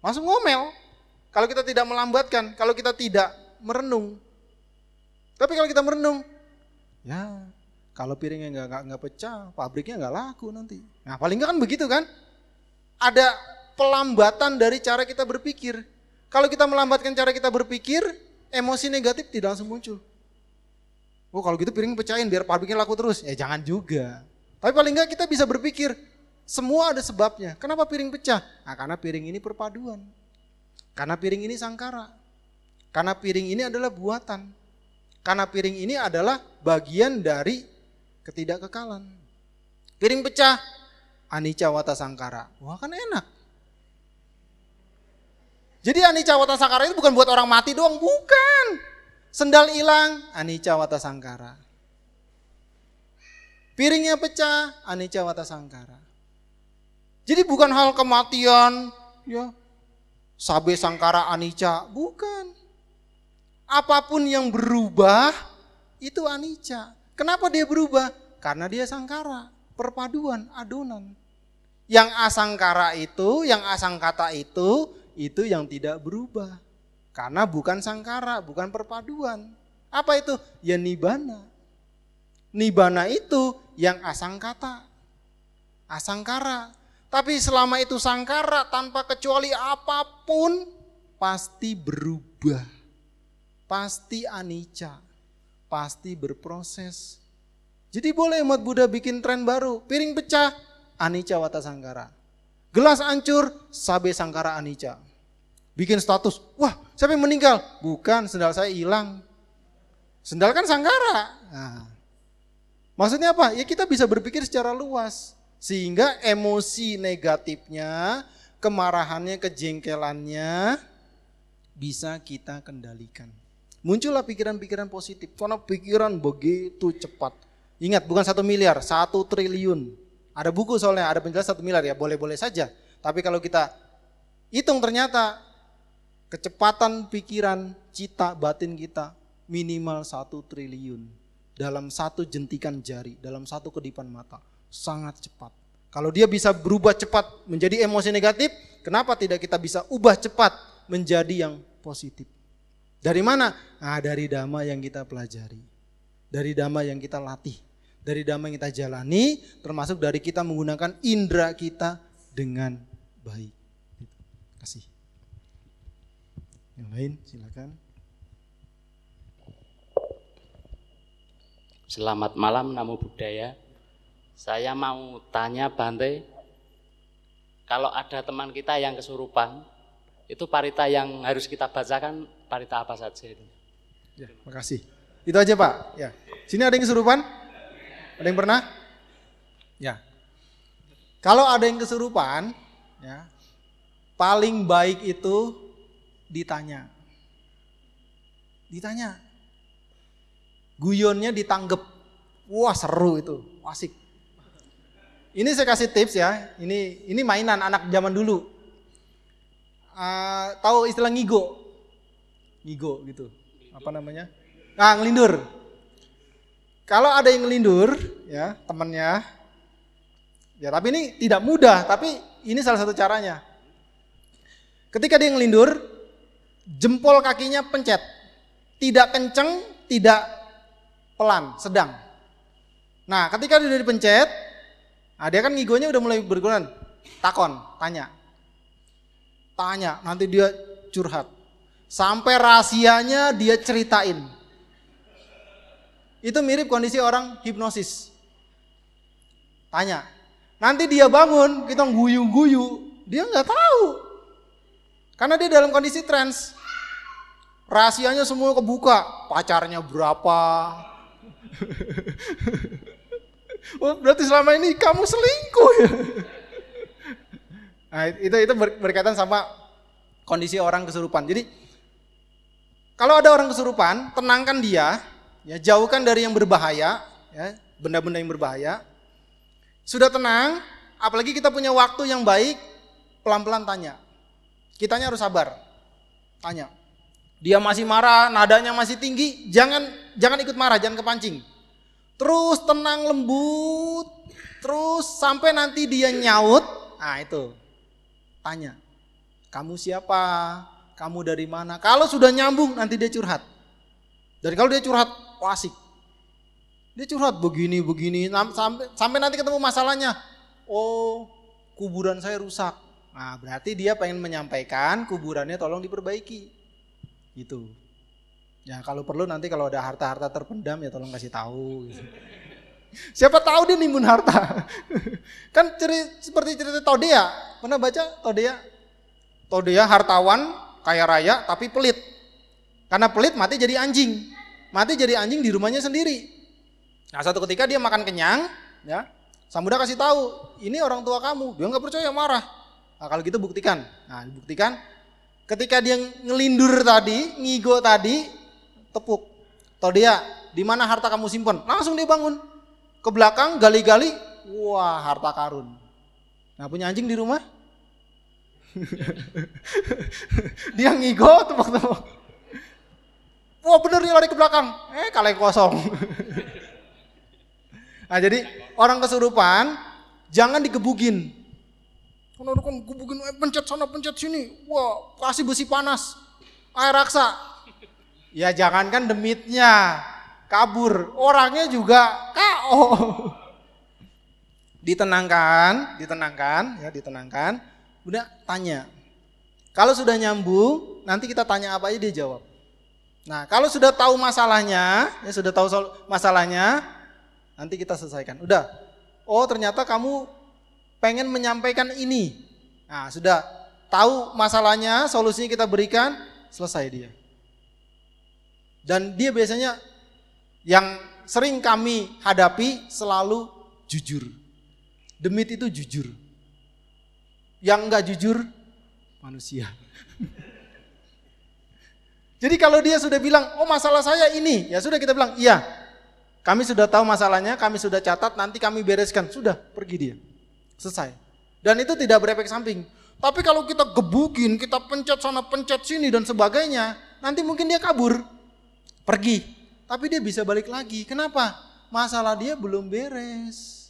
langsung ngomel. Kalau kita tidak melambatkan, kalau kita tidak merenung. Tapi kalau kita merenung, ya kalau piringnya nggak nggak nggak pecah, pabriknya nggak laku nanti. Nah paling nggak kan begitu kan? Ada pelambatan dari cara kita berpikir. Kalau kita melambatkan cara kita berpikir, emosi negatif tidak langsung muncul. Oh kalau gitu piring pecahin biar pabriknya laku terus. Ya jangan juga. Tapi paling enggak kita bisa berpikir, semua ada sebabnya. Kenapa piring pecah? Nah, karena piring ini perpaduan. Karena piring ini sangkara. Karena piring ini adalah buatan. Karena piring ini adalah bagian dari ketidakkekalan. Piring pecah, anicca wata sangkara. Wah kan enak. Jadi anicca wata sangkara itu bukan buat orang mati doang, bukan. Sendal hilang, anicca wata sangkara. Piringnya pecah, anicca wata sangkara. Jadi bukan hal kematian, ya. Sabe sangkara anicca, bukan. Apa pun yang berubah itu anicca. Kenapa dia berubah? Karena dia sangkara, perpaduan, adonan. Yang asangkara itu, yang asangkata itu itu yang tidak berubah. Karena bukan sangkara, bukan perpaduan. Apa itu? Ya nibana. Nibana itu yang asangkata. Asangkara. Tapi selama itu sangkara tanpa kecuali apa pun pasti berubah. Pasti anicca. Pasti berproses. Jadi boleh umat Buddha bikin tren baru. Piring pecah, anicca wata sangkara. Gelas hancur, sabe sangkara anicca. Bikin status, wah siapa yang meninggal? Bukan, sendal saya hilang. Sendal kan sangkara. Nah, maksudnya apa? Ya kita bisa berpikir secara luas. Sehingga emosi negatifnya, kemarahannya, kejengkelannya bisa kita kendalikan. Muncullah pikiran-pikiran positif. Karena pikiran begitu cepat. Ingat bukan satu miliar, satu triliun. Ada buku soalnya, ada penjelasan satu miliar ya boleh-boleh saja. Tapi kalau kita hitung ternyata kecepatan pikiran, cita, batin kita minimal satu triliun dalam satu jentikan jari, dalam satu kedipan mata. Sangat cepat. Kalau dia bisa berubah cepat menjadi emosi negatif, kenapa tidak kita bisa ubah cepat menjadi yang positif? Dari mana? Nah, dari dhamma yang kita pelajari. Dari dhamma yang kita latih dari damai yang kita jalani, termasuk dari kita menggunakan indera kita dengan baik. Kasih. Yang lain silakan. Selamat malam, Namo Buddhaya. Saya mau tanya Bante, kalau ada teman kita yang kesurupan, itu parita yang harus kita bacakan parita apa saja itu? Ya, makasih. Itu aja Pak. Ya. Sini ada yang kesurupan? Ada yang pernah? Ya. Kalau ada yang kesurupan, ya, paling baik itu ditanya. Ditanya. Guyonnya ditanggep. Wah seru itu, asik. Ini saya kasih tips ya. Ini ini mainan anak zaman dulu. Uh, tahu istilah ngigo? Ngigo gitu. Apa namanya? Nah, ngelindur. Kalau ada yang ngelindur, ya temannya, ya tapi ini tidak mudah, tapi ini salah satu caranya. Ketika dia ngelindur, jempol kakinya pencet, tidak kenceng, tidak pelan, sedang. Nah, ketika dia dipencet, nah dia kan ngigonya udah mulai berkurang. Takon, tanya. Tanya, nanti dia curhat. Sampai rahasianya dia ceritain. Itu mirip kondisi orang hipnosis. Tanya. Nanti dia bangun, kita guyu-guyu, dia nggak tahu. Karena dia dalam kondisi trans. Rahasianya semua kebuka. Pacarnya berapa? oh, berarti selama ini kamu selingkuh ya? Nah, itu itu berkaitan sama kondisi orang kesurupan. Jadi kalau ada orang kesurupan, tenangkan dia, Ya, jauhkan dari yang berbahaya, ya, benda-benda yang berbahaya. Sudah tenang, apalagi kita punya waktu yang baik, pelan-pelan tanya. Kitanya harus sabar. Tanya. Dia masih marah, nadanya masih tinggi, jangan jangan ikut marah, jangan kepancing. Terus tenang lembut, terus sampai nanti dia nyaut, nah itu. Tanya. Kamu siapa? Kamu dari mana? Kalau sudah nyambung nanti dia curhat. Dan kalau dia curhat, oh asik. Dia curhat begini begini sampai sampai nanti ketemu masalahnya. Oh, kuburan saya rusak. Nah, berarti dia pengen menyampaikan kuburannya tolong diperbaiki. Gitu. Ya kalau perlu nanti kalau ada harta-harta terpendam ya tolong kasih tahu. Gitu. Siapa tahu dia nimbun harta. kan cerita, seperti cerita Todea. Pernah baca Todea? Todea hartawan, kaya raya tapi pelit. Karena pelit mati jadi anjing mati jadi anjing di rumahnya sendiri. Nah satu ketika dia makan kenyang, ya, sang Buddha kasih tahu, ini orang tua kamu. Dia nggak percaya, marah. Nah kalau gitu buktikan. Nah buktikan, ketika dia ngelindur tadi, ngigo tadi, tepuk. Tahu dia, di mana harta kamu simpan? Langsung dia bangun. Ke belakang, gali-gali, wah harta karun. Nah punya anjing di rumah? dia ngigo, tepuk-tepuk. Wah bener nih lari ke belakang. Eh kaleng kosong. nah jadi orang kesurupan jangan digebugin. Karena kan gebugin, eh, pencet sana, pencet sini. Wah kasih besi panas. Air raksa. Ya jangankan demitnya kabur. Orangnya juga KO. ditenangkan, ditenangkan, ya ditenangkan. Udah tanya. Kalau sudah nyambung, nanti kita tanya apa aja dia jawab. Nah, kalau sudah tahu masalahnya, ya sudah tahu masalahnya, Nanti kita selesaikan. Udah. Oh, ternyata kamu pengen menyampaikan ini. Nah, sudah tahu masalahnya, solusinya kita berikan, selesai dia. Dan dia biasanya yang sering kami hadapi selalu jujur. Demit itu jujur. Yang enggak jujur manusia. Jadi kalau dia sudah bilang, oh masalah saya ini, ya sudah kita bilang, iya. Kami sudah tahu masalahnya, kami sudah catat, nanti kami bereskan. Sudah, pergi dia. Selesai. Dan itu tidak berefek samping. Tapi kalau kita gebukin, kita pencet sana, pencet sini dan sebagainya, nanti mungkin dia kabur. Pergi. Tapi dia bisa balik lagi. Kenapa? Masalah dia belum beres.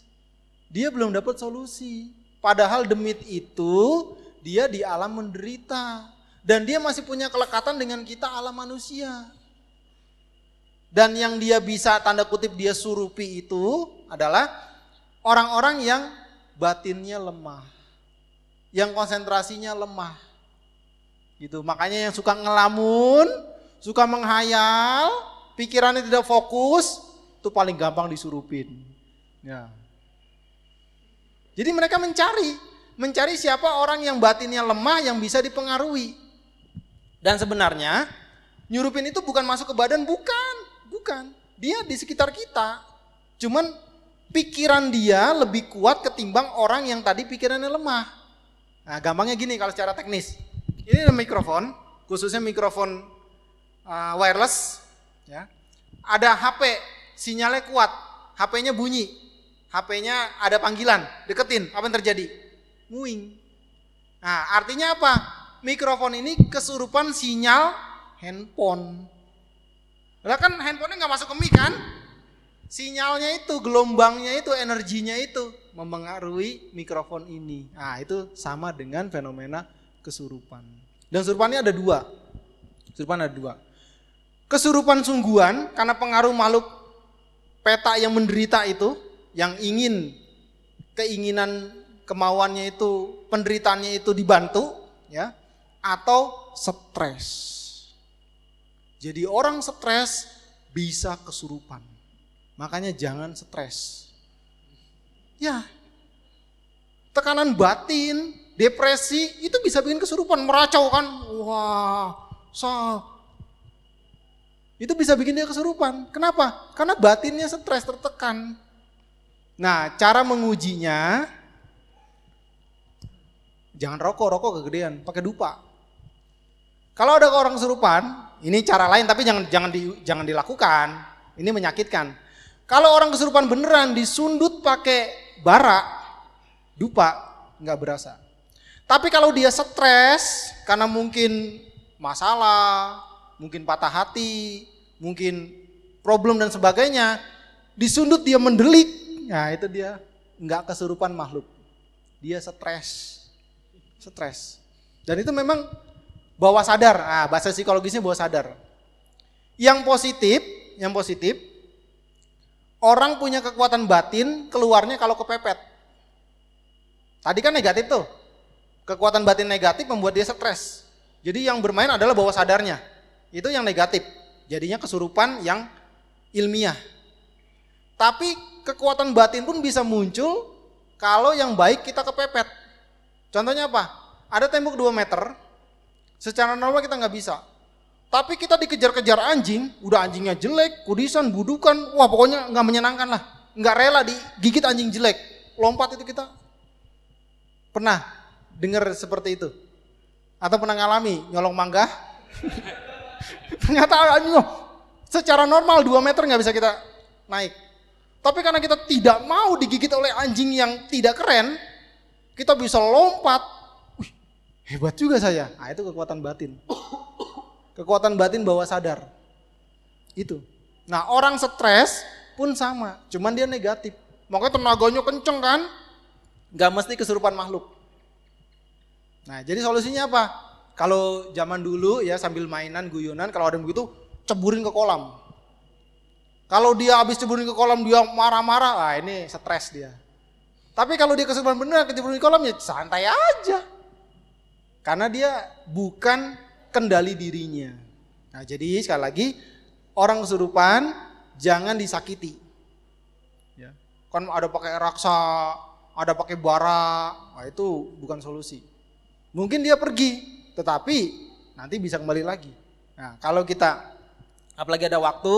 Dia belum dapat solusi. Padahal demit itu dia di alam menderita. Dan dia masih punya kelekatan dengan kita alam manusia. Dan yang dia bisa tanda kutip dia surupi itu adalah orang-orang yang batinnya lemah. Yang konsentrasinya lemah. Gitu. Makanya yang suka ngelamun, suka menghayal, pikirannya tidak fokus, itu paling gampang disurupin. Ya. Jadi mereka mencari, mencari siapa orang yang batinnya lemah yang bisa dipengaruhi. Dan sebenarnya nyurupin itu bukan masuk ke badan, bukan, bukan. Dia di sekitar kita. Cuman pikiran dia lebih kuat ketimbang orang yang tadi pikirannya lemah. Nah, gampangnya gini kalau secara teknis. Ini mikrofon, khususnya mikrofon uh, wireless, ya. Ada HP, sinyalnya kuat, HP-nya bunyi, HP-nya ada panggilan, deketin, apa yang terjadi? Muing. Nah, artinya apa? mikrofon ini kesurupan sinyal handphone. Lah kan handphonenya nggak masuk ke mic kan? Sinyalnya itu, gelombangnya itu, energinya itu mempengaruhi mikrofon ini. Nah itu sama dengan fenomena kesurupan. Dan kesurupannya ada dua. Kesurupan ada dua. Kesurupan sungguhan karena pengaruh makhluk peta yang menderita itu, yang ingin keinginan kemauannya itu, penderitaannya itu dibantu, ya atau stres. Jadi orang stres bisa kesurupan. Makanya jangan stres. Ya. Tekanan batin, depresi itu bisa bikin kesurupan, meracau kan. Wah, so. Itu bisa bikin dia kesurupan. Kenapa? Karena batinnya stres, tertekan. Nah, cara mengujinya jangan rokok, rokok kegedean, pakai dupa. Kalau ada orang kesurupan, ini cara lain tapi jangan jangan di, jangan dilakukan. Ini menyakitkan. Kalau orang kesurupan beneran disundut pakai bara, dupa, nggak berasa. Tapi kalau dia stres karena mungkin masalah, mungkin patah hati, mungkin problem dan sebagainya, disundut dia mendelik, ya itu dia nggak kesurupan makhluk. Dia stres, stres. Dan itu memang bawah sadar. Ah, bahasa psikologisnya bawah sadar. Yang positif, yang positif, orang punya kekuatan batin keluarnya kalau kepepet. Tadi kan negatif tuh. Kekuatan batin negatif membuat dia stres. Jadi yang bermain adalah bawah sadarnya. Itu yang negatif. Jadinya kesurupan yang ilmiah. Tapi kekuatan batin pun bisa muncul kalau yang baik kita kepepet. Contohnya apa? Ada tembok 2 meter, Secara normal kita nggak bisa. Tapi kita dikejar-kejar anjing, udah anjingnya jelek, kudisan, budukan, wah pokoknya nggak menyenangkan lah. Nggak rela digigit anjing jelek. Lompat itu kita. Pernah dengar seperti itu? Atau pernah ngalami nyolong mangga? Ternyata secara normal 2 meter nggak bisa kita naik. Tapi karena kita tidak mau digigit oleh anjing yang tidak keren, kita bisa lompat Hebat juga saya. Nah, itu kekuatan batin. Kekuatan batin bawah sadar. Itu. Nah, orang stres pun sama, cuman dia negatif. Makanya tenaganya kenceng kan? Gak mesti kesurupan makhluk. Nah, jadi solusinya apa? Kalau zaman dulu ya sambil mainan, guyonan, kalau ada yang begitu, ceburin ke kolam. Kalau dia habis ceburin ke kolam, dia marah-marah, ah ini stres dia. Tapi kalau dia kesurupan benar, keceburin ke kolam ya santai aja. Karena dia bukan kendali dirinya. Nah, jadi sekali lagi orang kesurupan jangan disakiti. Ya. Kan ada pakai raksa, ada pakai bara, nah itu bukan solusi. Mungkin dia pergi, tetapi nanti bisa kembali lagi. Nah, kalau kita apalagi ada waktu,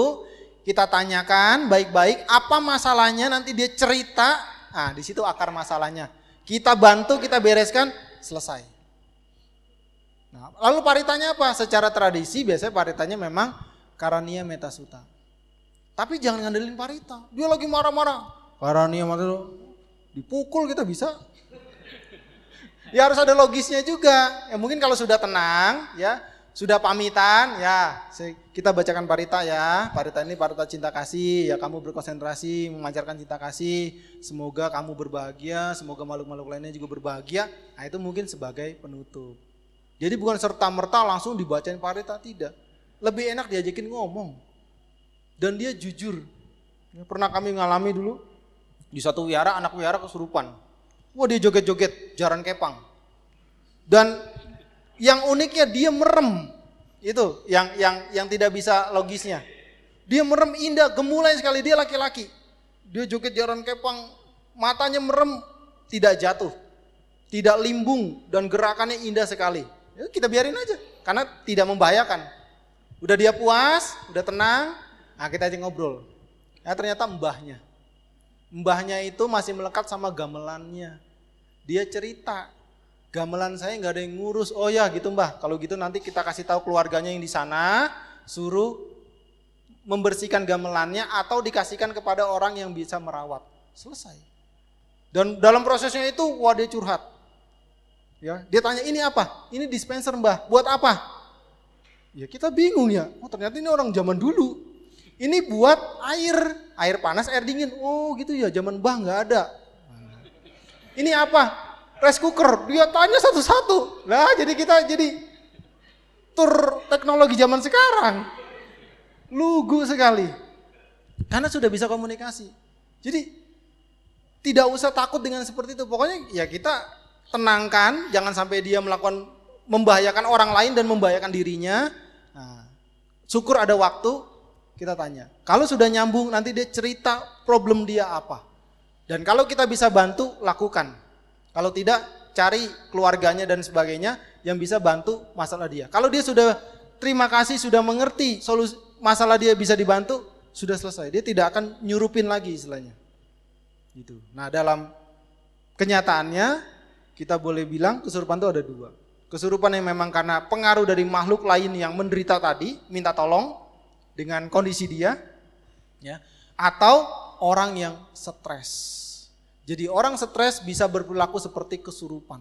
kita tanyakan baik-baik apa masalahnya, nanti dia cerita, nah di situ akar masalahnya. Kita bantu, kita bereskan, selesai. Nah, lalu paritanya apa? Secara tradisi biasanya paritanya memang karania metasuta. Tapi jangan ngandelin parita. Dia lagi marah-marah. Karania metasuta. Dipukul kita bisa. Ya harus ada logisnya juga. Ya mungkin kalau sudah tenang, ya sudah pamitan, ya kita bacakan parita ya. Parita ini parita cinta kasih, ya kamu berkonsentrasi memancarkan cinta kasih. Semoga kamu berbahagia, semoga makhluk-makhluk lainnya juga berbahagia. Nah itu mungkin sebagai penutup. Jadi bukan serta merta langsung dibacain parita tidak. Lebih enak diajakin ngomong. Dan dia jujur. Pernah kami ngalami dulu di satu wiara anak wiara kesurupan Wah dia joget-joget jaran kepang. Dan yang uniknya dia merem. Itu yang yang yang tidak bisa logisnya. Dia merem indah, gemulai sekali dia laki-laki. Dia joget jaran kepang, matanya merem, tidak jatuh. Tidak limbung dan gerakannya indah sekali. Ya, kita biarin aja karena tidak membahayakan. Udah dia puas, udah tenang, nah kita aja ngobrol. Ya ternyata mbahnya. Mbahnya itu masih melekat sama gamelannya. Dia cerita, gamelan saya nggak ada yang ngurus. Oh ya gitu mbah, kalau gitu nanti kita kasih tahu keluarganya yang di sana, suruh membersihkan gamelannya atau dikasihkan kepada orang yang bisa merawat. Selesai. Dan dalam prosesnya itu, wah dia curhat. Ya, dia tanya ini apa? Ini dispenser mbah, buat apa? Ya kita bingung ya. Oh ternyata ini orang zaman dulu. Ini buat air, air panas, air dingin. Oh gitu ya, zaman mbah nggak ada. Ini apa? Rice cooker. Dia tanya satu-satu. Lah jadi kita jadi tur teknologi zaman sekarang. Lugu sekali. Karena sudah bisa komunikasi. Jadi tidak usah takut dengan seperti itu. Pokoknya ya kita tenangkan, jangan sampai dia melakukan membahayakan orang lain dan membahayakan dirinya. Nah, syukur ada waktu kita tanya. Kalau sudah nyambung nanti dia cerita problem dia apa. Dan kalau kita bisa bantu, lakukan. Kalau tidak, cari keluarganya dan sebagainya yang bisa bantu masalah dia. Kalau dia sudah terima kasih, sudah mengerti solusi masalah dia bisa dibantu, sudah selesai. Dia tidak akan nyurupin lagi istilahnya. Gitu. Nah dalam kenyataannya kita boleh bilang kesurupan itu ada dua. Kesurupan yang memang karena pengaruh dari makhluk lain yang menderita tadi, minta tolong dengan kondisi dia, ya, atau orang yang stres. Jadi orang stres bisa berperilaku seperti kesurupan.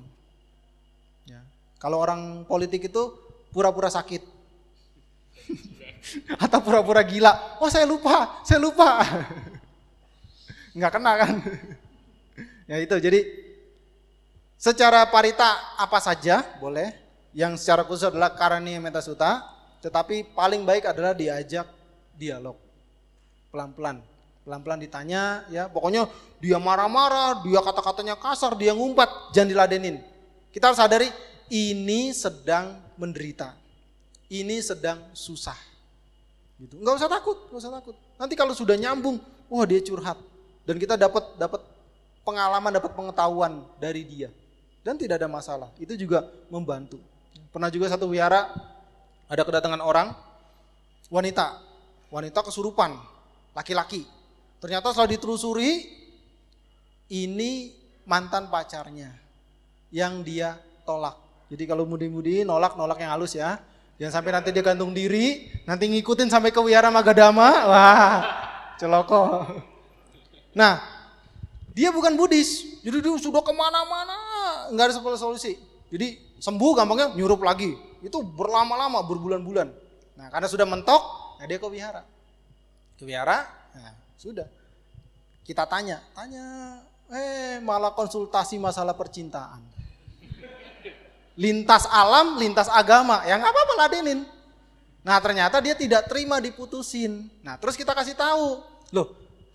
Ya. Kalau orang politik itu pura-pura sakit. Atau pura-pura gila. Oh saya lupa, saya lupa. Enggak kena kan. ya itu jadi secara parita apa saja boleh. Yang secara khusus adalah karani metasuta. Tetapi paling baik adalah diajak dialog. Pelan-pelan pelan-pelan ditanya ya. Pokoknya dia marah-marah dia kata-katanya kasar dia ngumpat jangan diladenin. Kita harus sadari ini sedang menderita. Ini sedang susah. Gitu. Nggak usah takut nggak usah takut. Nanti kalau sudah nyambung wah dia curhat. Dan kita dapat dapat pengalaman dapat pengetahuan dari dia. Dan tidak ada masalah. Itu juga membantu. Pernah juga satu wihara ada kedatangan orang wanita. Wanita kesurupan laki-laki Ternyata setelah ditelusuri, ini mantan pacarnya yang dia tolak. Jadi kalau mudi-mudi nolak, nolak yang halus ya. Jangan sampai nanti dia gantung diri, nanti ngikutin sampai ke Wihara Magadama, wah celoko. Nah, dia bukan Buddhis, jadi dia sudah ke mana-mana, nggak ada solusi. Jadi sembuh gampangnya nyurup lagi, itu berlama-lama, berbulan-bulan. Nah karena sudah mentok, nah dia ke wihara. Ke wihara, nah, sudah. Kita tanya, tanya, eh malah konsultasi masalah percintaan. Lintas alam, lintas agama, ya nggak apa-apa ladenin. Nah ternyata dia tidak terima diputusin. Nah terus kita kasih tahu, loh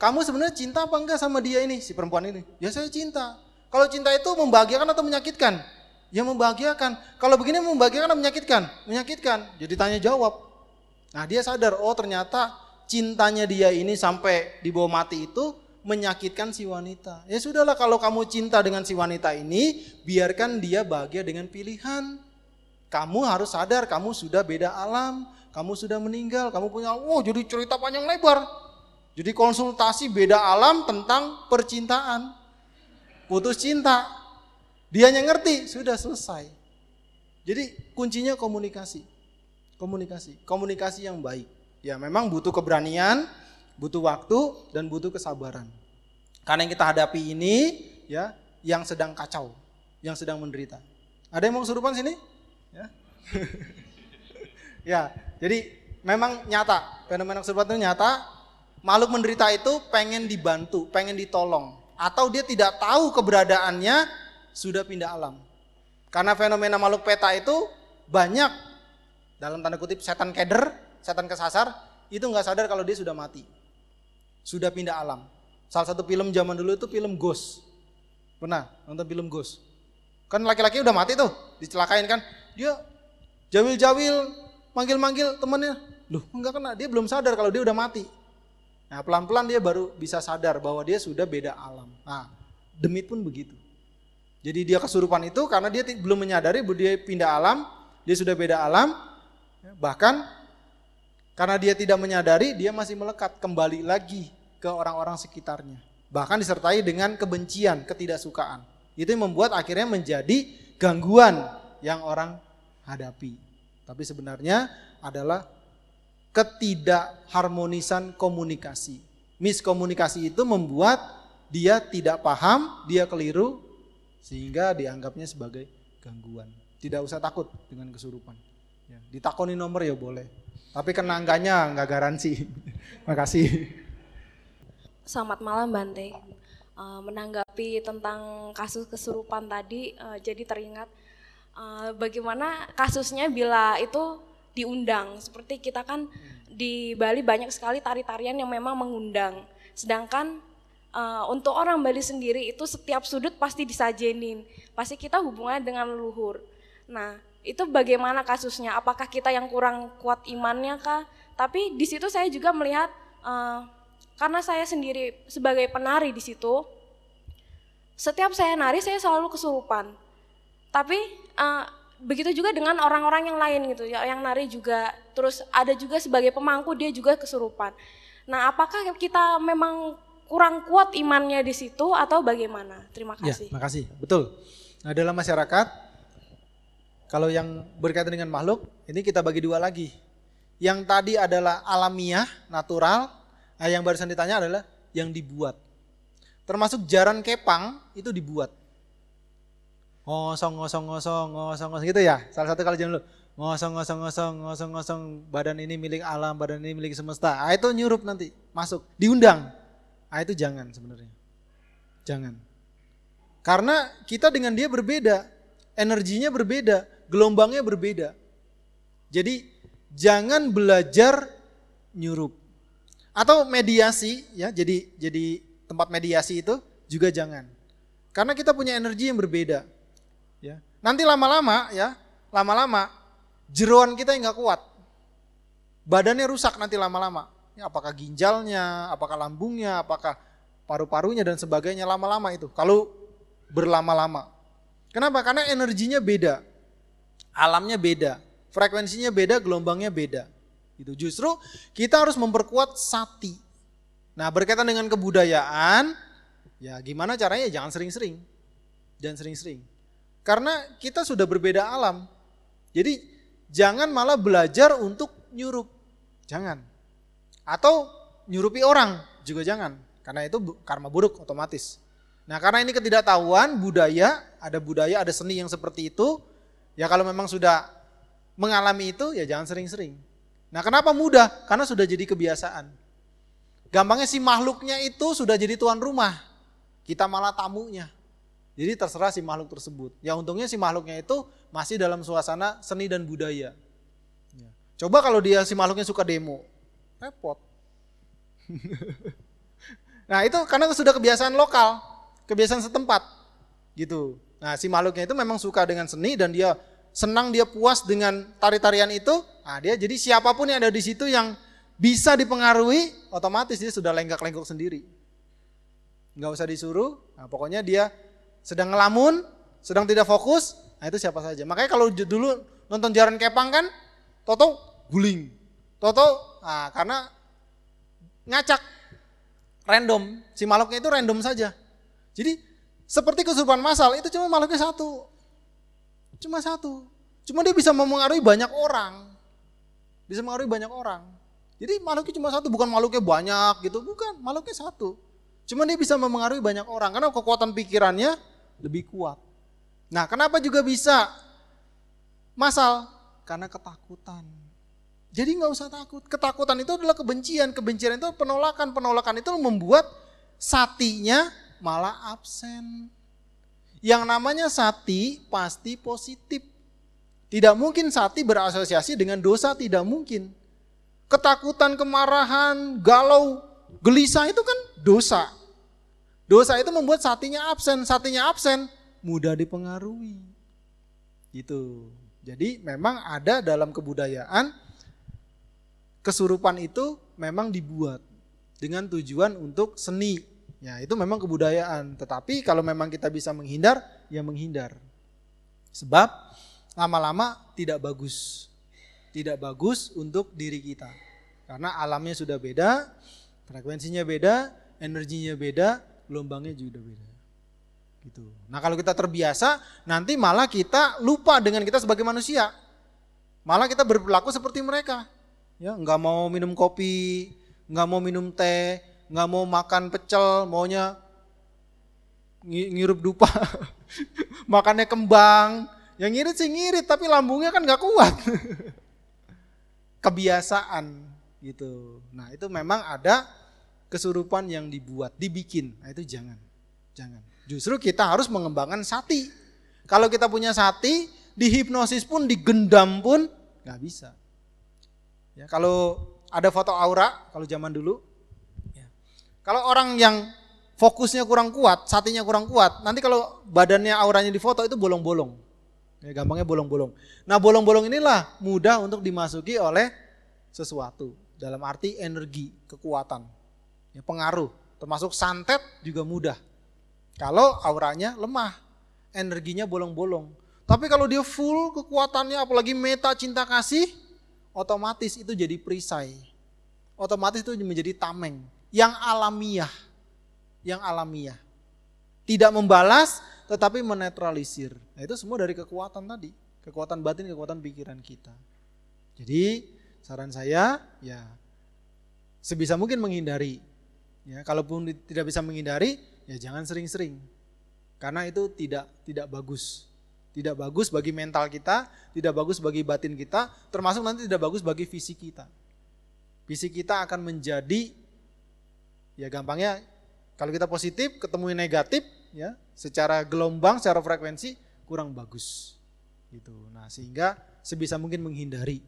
kamu sebenarnya cinta apa enggak sama dia ini, si perempuan ini? Ya saya cinta. Kalau cinta itu membahagiakan atau menyakitkan? Ya membahagiakan. Kalau begini membahagiakan atau menyakitkan? Menyakitkan. Jadi tanya jawab. Nah dia sadar, oh ternyata cintanya dia ini sampai dibawa mati itu menyakitkan si wanita. Ya sudahlah kalau kamu cinta dengan si wanita ini, biarkan dia bahagia dengan pilihan. Kamu harus sadar kamu sudah beda alam, kamu sudah meninggal, kamu punya, oh jadi cerita panjang lebar. Jadi konsultasi beda alam tentang percintaan. Putus cinta. Dia yang ngerti, sudah selesai. Jadi kuncinya komunikasi. Komunikasi, komunikasi yang baik. Ya memang butuh keberanian, butuh waktu dan butuh kesabaran. Karena yang kita hadapi ini ya yang sedang kacau, yang sedang menderita. Ada yang mau kesurupan sini? Ya. ya, jadi memang nyata, fenomena kesurupan itu nyata. Makhluk menderita itu pengen dibantu, pengen ditolong, atau dia tidak tahu keberadaannya sudah pindah alam. Karena fenomena makhluk peta itu banyak dalam tanda kutip setan keder, setan kesasar, itu nggak sadar kalau dia sudah mati sudah pindah alam. Salah satu film zaman dulu itu film Ghost. Pernah nonton film Ghost? Kan laki-laki udah mati tuh, dicelakain kan. Dia jawil-jawil, manggil-manggil temennya. Loh enggak kena, dia belum sadar kalau dia udah mati. Nah pelan-pelan dia baru bisa sadar bahwa dia sudah beda alam. Nah demit pun begitu. Jadi dia kesurupan itu karena dia belum menyadari bahwa dia pindah alam, dia sudah beda alam. Bahkan karena dia tidak menyadari, dia masih melekat kembali lagi ke orang-orang sekitarnya. Bahkan disertai dengan kebencian, ketidaksukaan. Itu yang membuat akhirnya menjadi gangguan yang orang hadapi. Tapi sebenarnya adalah ketidakharmonisan komunikasi. Miskomunikasi itu membuat dia tidak paham, dia keliru, sehingga dianggapnya sebagai gangguan. Tidak usah takut dengan kesurupan. Ya, ditakoni nomor ya boleh, tapi kenangganya nggak garansi. Makasih. Selamat malam Bante. Uh, menanggapi tentang kasus kesurupan tadi, uh, jadi teringat uh, bagaimana kasusnya bila itu diundang. Seperti kita kan di Bali banyak sekali tari-tarian yang memang mengundang. Sedangkan untuk orang Bali sendiri itu setiap sudut pasti disajenin. Pasti kita hubungannya dengan leluhur. Nah, itu bagaimana kasusnya? Apakah kita yang kurang kuat imannya kah? Tapi di situ saya juga melihat uh, karena saya sendiri sebagai penari di situ, setiap saya nari saya selalu kesurupan. Tapi uh, begitu juga dengan orang-orang yang lain gitu ya, yang nari juga. Terus ada juga sebagai pemangku dia juga kesurupan. Nah, apakah kita memang kurang kuat imannya di situ atau bagaimana? Terima ya, kasih. Ya, makasih. Betul. Nah, dalam masyarakat kalau yang berkaitan dengan makhluk, ini kita bagi dua lagi. Yang tadi adalah alamiah, natural. Nah, yang barusan ditanya adalah yang dibuat. Termasuk jaran kepang itu dibuat. Ngosong, ngosong, ngosong, ngosong, ngosong gitu ya. Salah satu kalau jangan dulu. Ngosong, ngosong, ngosong, ngosong, ngosong. Badan ini milik alam, badan ini milik semesta. Ah itu nyurup nanti, masuk. Diundang. Ah itu jangan sebenarnya. Jangan. Karena kita dengan dia berbeda. Energinya berbeda gelombangnya berbeda. Jadi jangan belajar nyurup. Atau mediasi ya, jadi jadi tempat mediasi itu juga jangan. Karena kita punya energi yang berbeda. Ya. Nanti lama-lama ya, lama-lama jeruan kita yang nggak kuat. Badannya rusak nanti lama-lama. Ya, apakah ginjalnya, apakah lambungnya, apakah paru-parunya dan sebagainya lama-lama itu. Kalau berlama-lama. Kenapa? Karena energinya beda alamnya beda, frekuensinya beda, gelombangnya beda. Itu justru kita harus memperkuat sati. Nah, berkaitan dengan kebudayaan, ya gimana caranya? Jangan sering-sering. Jangan sering-sering. Karena kita sudah berbeda alam. Jadi jangan malah belajar untuk nyurup. Jangan. Atau nyurupi orang juga jangan. Karena itu karma buruk otomatis. Nah karena ini ketidaktahuan budaya, ada budaya, ada seni yang seperti itu, Ya kalau memang sudah mengalami itu ya jangan sering-sering. Nah kenapa mudah? Karena sudah jadi kebiasaan. Gampangnya si makhluknya itu sudah jadi tuan rumah. Kita malah tamunya. Jadi terserah si makhluk tersebut. Ya untungnya si makhluknya itu masih dalam suasana seni dan budaya. Ya. Coba kalau dia si makhluknya suka demo. Repot. nah itu karena sudah kebiasaan lokal. Kebiasaan setempat. Gitu. Nah, si makhluknya itu memang suka dengan seni dan dia senang dia puas dengan tari-tarian itu. Nah, dia jadi siapa pun yang ada di situ yang bisa dipengaruhi, otomatis dia sudah lenggak-lenggok sendiri. nggak usah disuruh. Nah, pokoknya dia sedang ngelamun, sedang tidak fokus, nah itu siapa saja. Makanya kalau dulu nonton Jaran Kepang kan, Toto guling, Toto, nah, karena ngacak, random, si makhluknya itu random saja. Jadi seperti kesurupan masal itu cuma makhluknya satu, cuma satu. Cuma dia bisa mempengaruhi banyak orang, bisa mempengaruhi banyak orang. Jadi makhluknya cuma satu, bukan makhluknya banyak gitu, bukan, makhluknya satu. Cuma dia bisa mempengaruhi banyak orang karena kekuatan pikirannya lebih kuat. Nah, kenapa juga bisa masal? Karena ketakutan. Jadi nggak usah takut. Ketakutan itu adalah kebencian. Kebencian itu penolakan. Penolakan itu membuat satinya malah absen. Yang namanya sati pasti positif. Tidak mungkin sati berasosiasi dengan dosa, tidak mungkin ketakutan, kemarahan, galau, gelisah itu kan dosa. Dosa itu membuat satinya absen, satinya absen mudah dipengaruhi. Gitu. Jadi memang ada dalam kebudayaan kesurupan itu memang dibuat dengan tujuan untuk seni. Ya, itu memang kebudayaan. Tetapi kalau memang kita bisa menghindar, ya menghindar. Sebab lama-lama tidak bagus tidak bagus untuk diri kita. Karena alamnya sudah beda, frekuensinya beda, energinya beda, gelombangnya juga beda. Gitu. Nah kalau kita terbiasa, nanti malah kita lupa dengan kita sebagai manusia. Malah kita berperilaku seperti mereka. Ya, nggak mau minum kopi, nggak mau minum teh, nggak mau makan pecel, maunya ngirup dupa, makannya kembang. Yang ngirit sih ngirit, tapi lambungnya kan nggak kuat. kebiasaan gitu. Nah, itu memang ada kesurupan yang dibuat, dibikin. Nah, itu jangan. Jangan. Justru kita harus mengembangkan sati. Kalau kita punya sati, di hipnosis pun, digendam pun nggak bisa. Ya, kalau ada foto aura, kalau zaman dulu. Kalau orang yang fokusnya kurang kuat, satinya kurang kuat, nanti kalau badannya auranya difoto itu bolong-bolong. Ya, gampangnya bolong-bolong. Nah bolong-bolong inilah mudah untuk dimasuki oleh sesuatu. Dalam arti energi, kekuatan, ya, pengaruh. Termasuk santet juga mudah. Kalau auranya lemah, energinya bolong-bolong. Tapi kalau dia full kekuatannya, apalagi meta cinta kasih, otomatis itu jadi perisai. Otomatis itu menjadi tameng. Yang alamiah. Yang alamiah. Tidak membalas, tetapi menetralisir. Nah, itu semua dari kekuatan tadi, kekuatan batin, kekuatan pikiran kita. Jadi saran saya ya sebisa mungkin menghindari. Ya, kalaupun tidak bisa menghindari, ya jangan sering-sering. Karena itu tidak tidak bagus. Tidak bagus bagi mental kita, tidak bagus bagi batin kita, termasuk nanti tidak bagus bagi fisik kita. Fisik kita akan menjadi ya gampangnya kalau kita positif ketemu negatif ya secara gelombang, secara frekuensi kurang bagus. Gitu. Nah, sehingga sebisa mungkin menghindari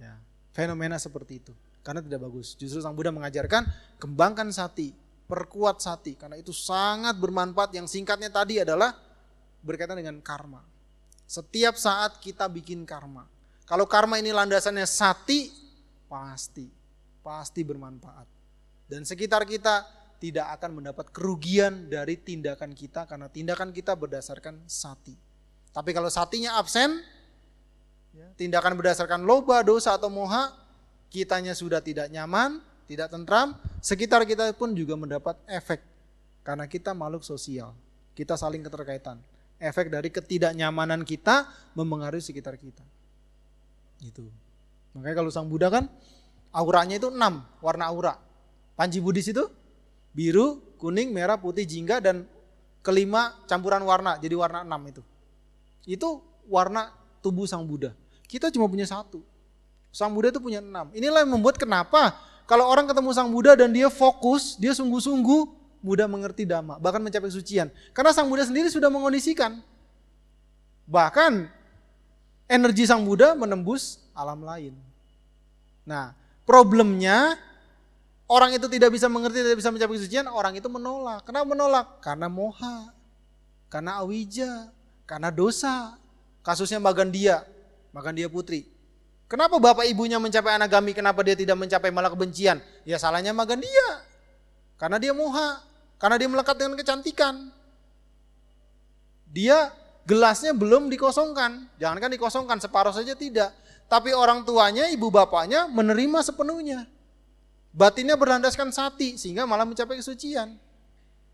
ya, fenomena seperti itu karena tidak bagus. Justru Sang Buddha mengajarkan kembangkan sati, perkuat sati karena itu sangat bermanfaat. Yang singkatnya tadi adalah berkaitan dengan karma. Setiap saat kita bikin karma. Kalau karma ini landasannya sati, pasti pasti bermanfaat. Dan sekitar kita tidak akan mendapat kerugian dari tindakan kita karena tindakan kita berdasarkan sati. Tapi kalau satinya absen, ya, tindakan berdasarkan loba, dosa atau moha, kitanya sudah tidak nyaman, tidak tentram, sekitar kita pun juga mendapat efek karena kita makhluk sosial. Kita saling keterkaitan. Efek dari ketidaknyamanan kita mempengaruhi sekitar kita. Itu. Makanya kalau Sang Buddha kan auranya itu enam warna aura. Panji Buddhis itu biru, kuning, merah, putih, jingga dan kelima campuran warna jadi warna enam itu. Itu warna tubuh Sang Buddha. Kita cuma punya satu. Sang Buddha itu punya enam. Inilah yang membuat kenapa kalau orang ketemu Sang Buddha dan dia fokus, dia sungguh-sungguh mudah mengerti dhamma, bahkan mencapai sucian. Karena Sang Buddha sendiri sudah mengondisikan. Bahkan energi Sang Buddha menembus alam lain. Nah, problemnya orang itu tidak bisa mengerti, tidak bisa mencapai kesucian, orang itu menolak. Kenapa menolak? Karena moha, karena awija, karena dosa. Kasusnya Magandia, Magandia putri. Kenapa bapak ibunya mencapai anagami, kenapa dia tidak mencapai malah kebencian? Ya salahnya Magandia. Karena dia moha, Karena dia melekat dengan kecantikan. Dia gelasnya belum dikosongkan. Jangankan dikosongkan, separuh saja tidak. Tapi orang tuanya, ibu bapaknya menerima sepenuhnya. Batinnya berlandaskan sati, sehingga malah mencapai kesucian.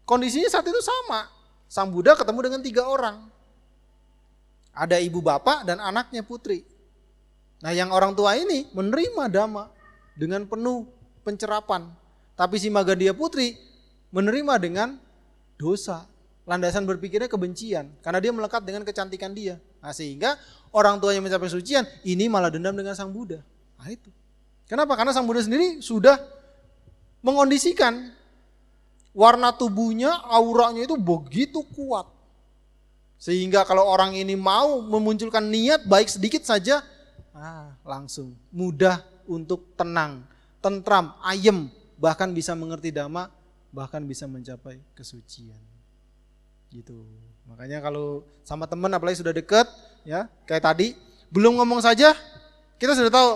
Kondisinya saat itu sama. Sang Buddha ketemu dengan tiga orang. Ada ibu bapak dan anaknya putri. Nah yang orang tua ini menerima dhamma dengan penuh pencerapan. Tapi si Magadhya putri menerima dengan dosa landasan berpikirnya kebencian karena dia melekat dengan kecantikan dia. Nah, sehingga orang tuanya mencapai sucian, ini malah dendam dengan sang Buddha. Nah, itu. Kenapa? Karena sang Buddha sendiri sudah mengondisikan warna tubuhnya, auranya itu begitu kuat. Sehingga kalau orang ini mau memunculkan niat baik sedikit saja, ah, langsung mudah untuk tenang, tentram, ayem, bahkan bisa mengerti dhamma, bahkan bisa mencapai kesucian gitu makanya kalau sama teman apalagi sudah deket ya kayak tadi belum ngomong saja kita sudah tahu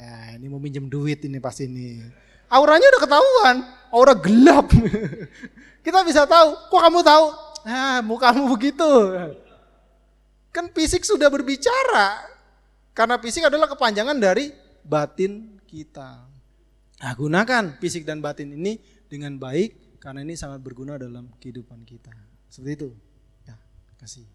ya ini mau minjem duit ini pasti ini. Auranya udah ketahuan. Aura gelap. Kita bisa tahu. Kok kamu tahu? Ah mukamu begitu. Kan fisik sudah berbicara. Karena fisik adalah kepanjangan dari batin kita. Nah gunakan fisik dan batin ini dengan baik karena ini sangat berguna dalam kehidupan kita. Seperti itu. Ya, kasih.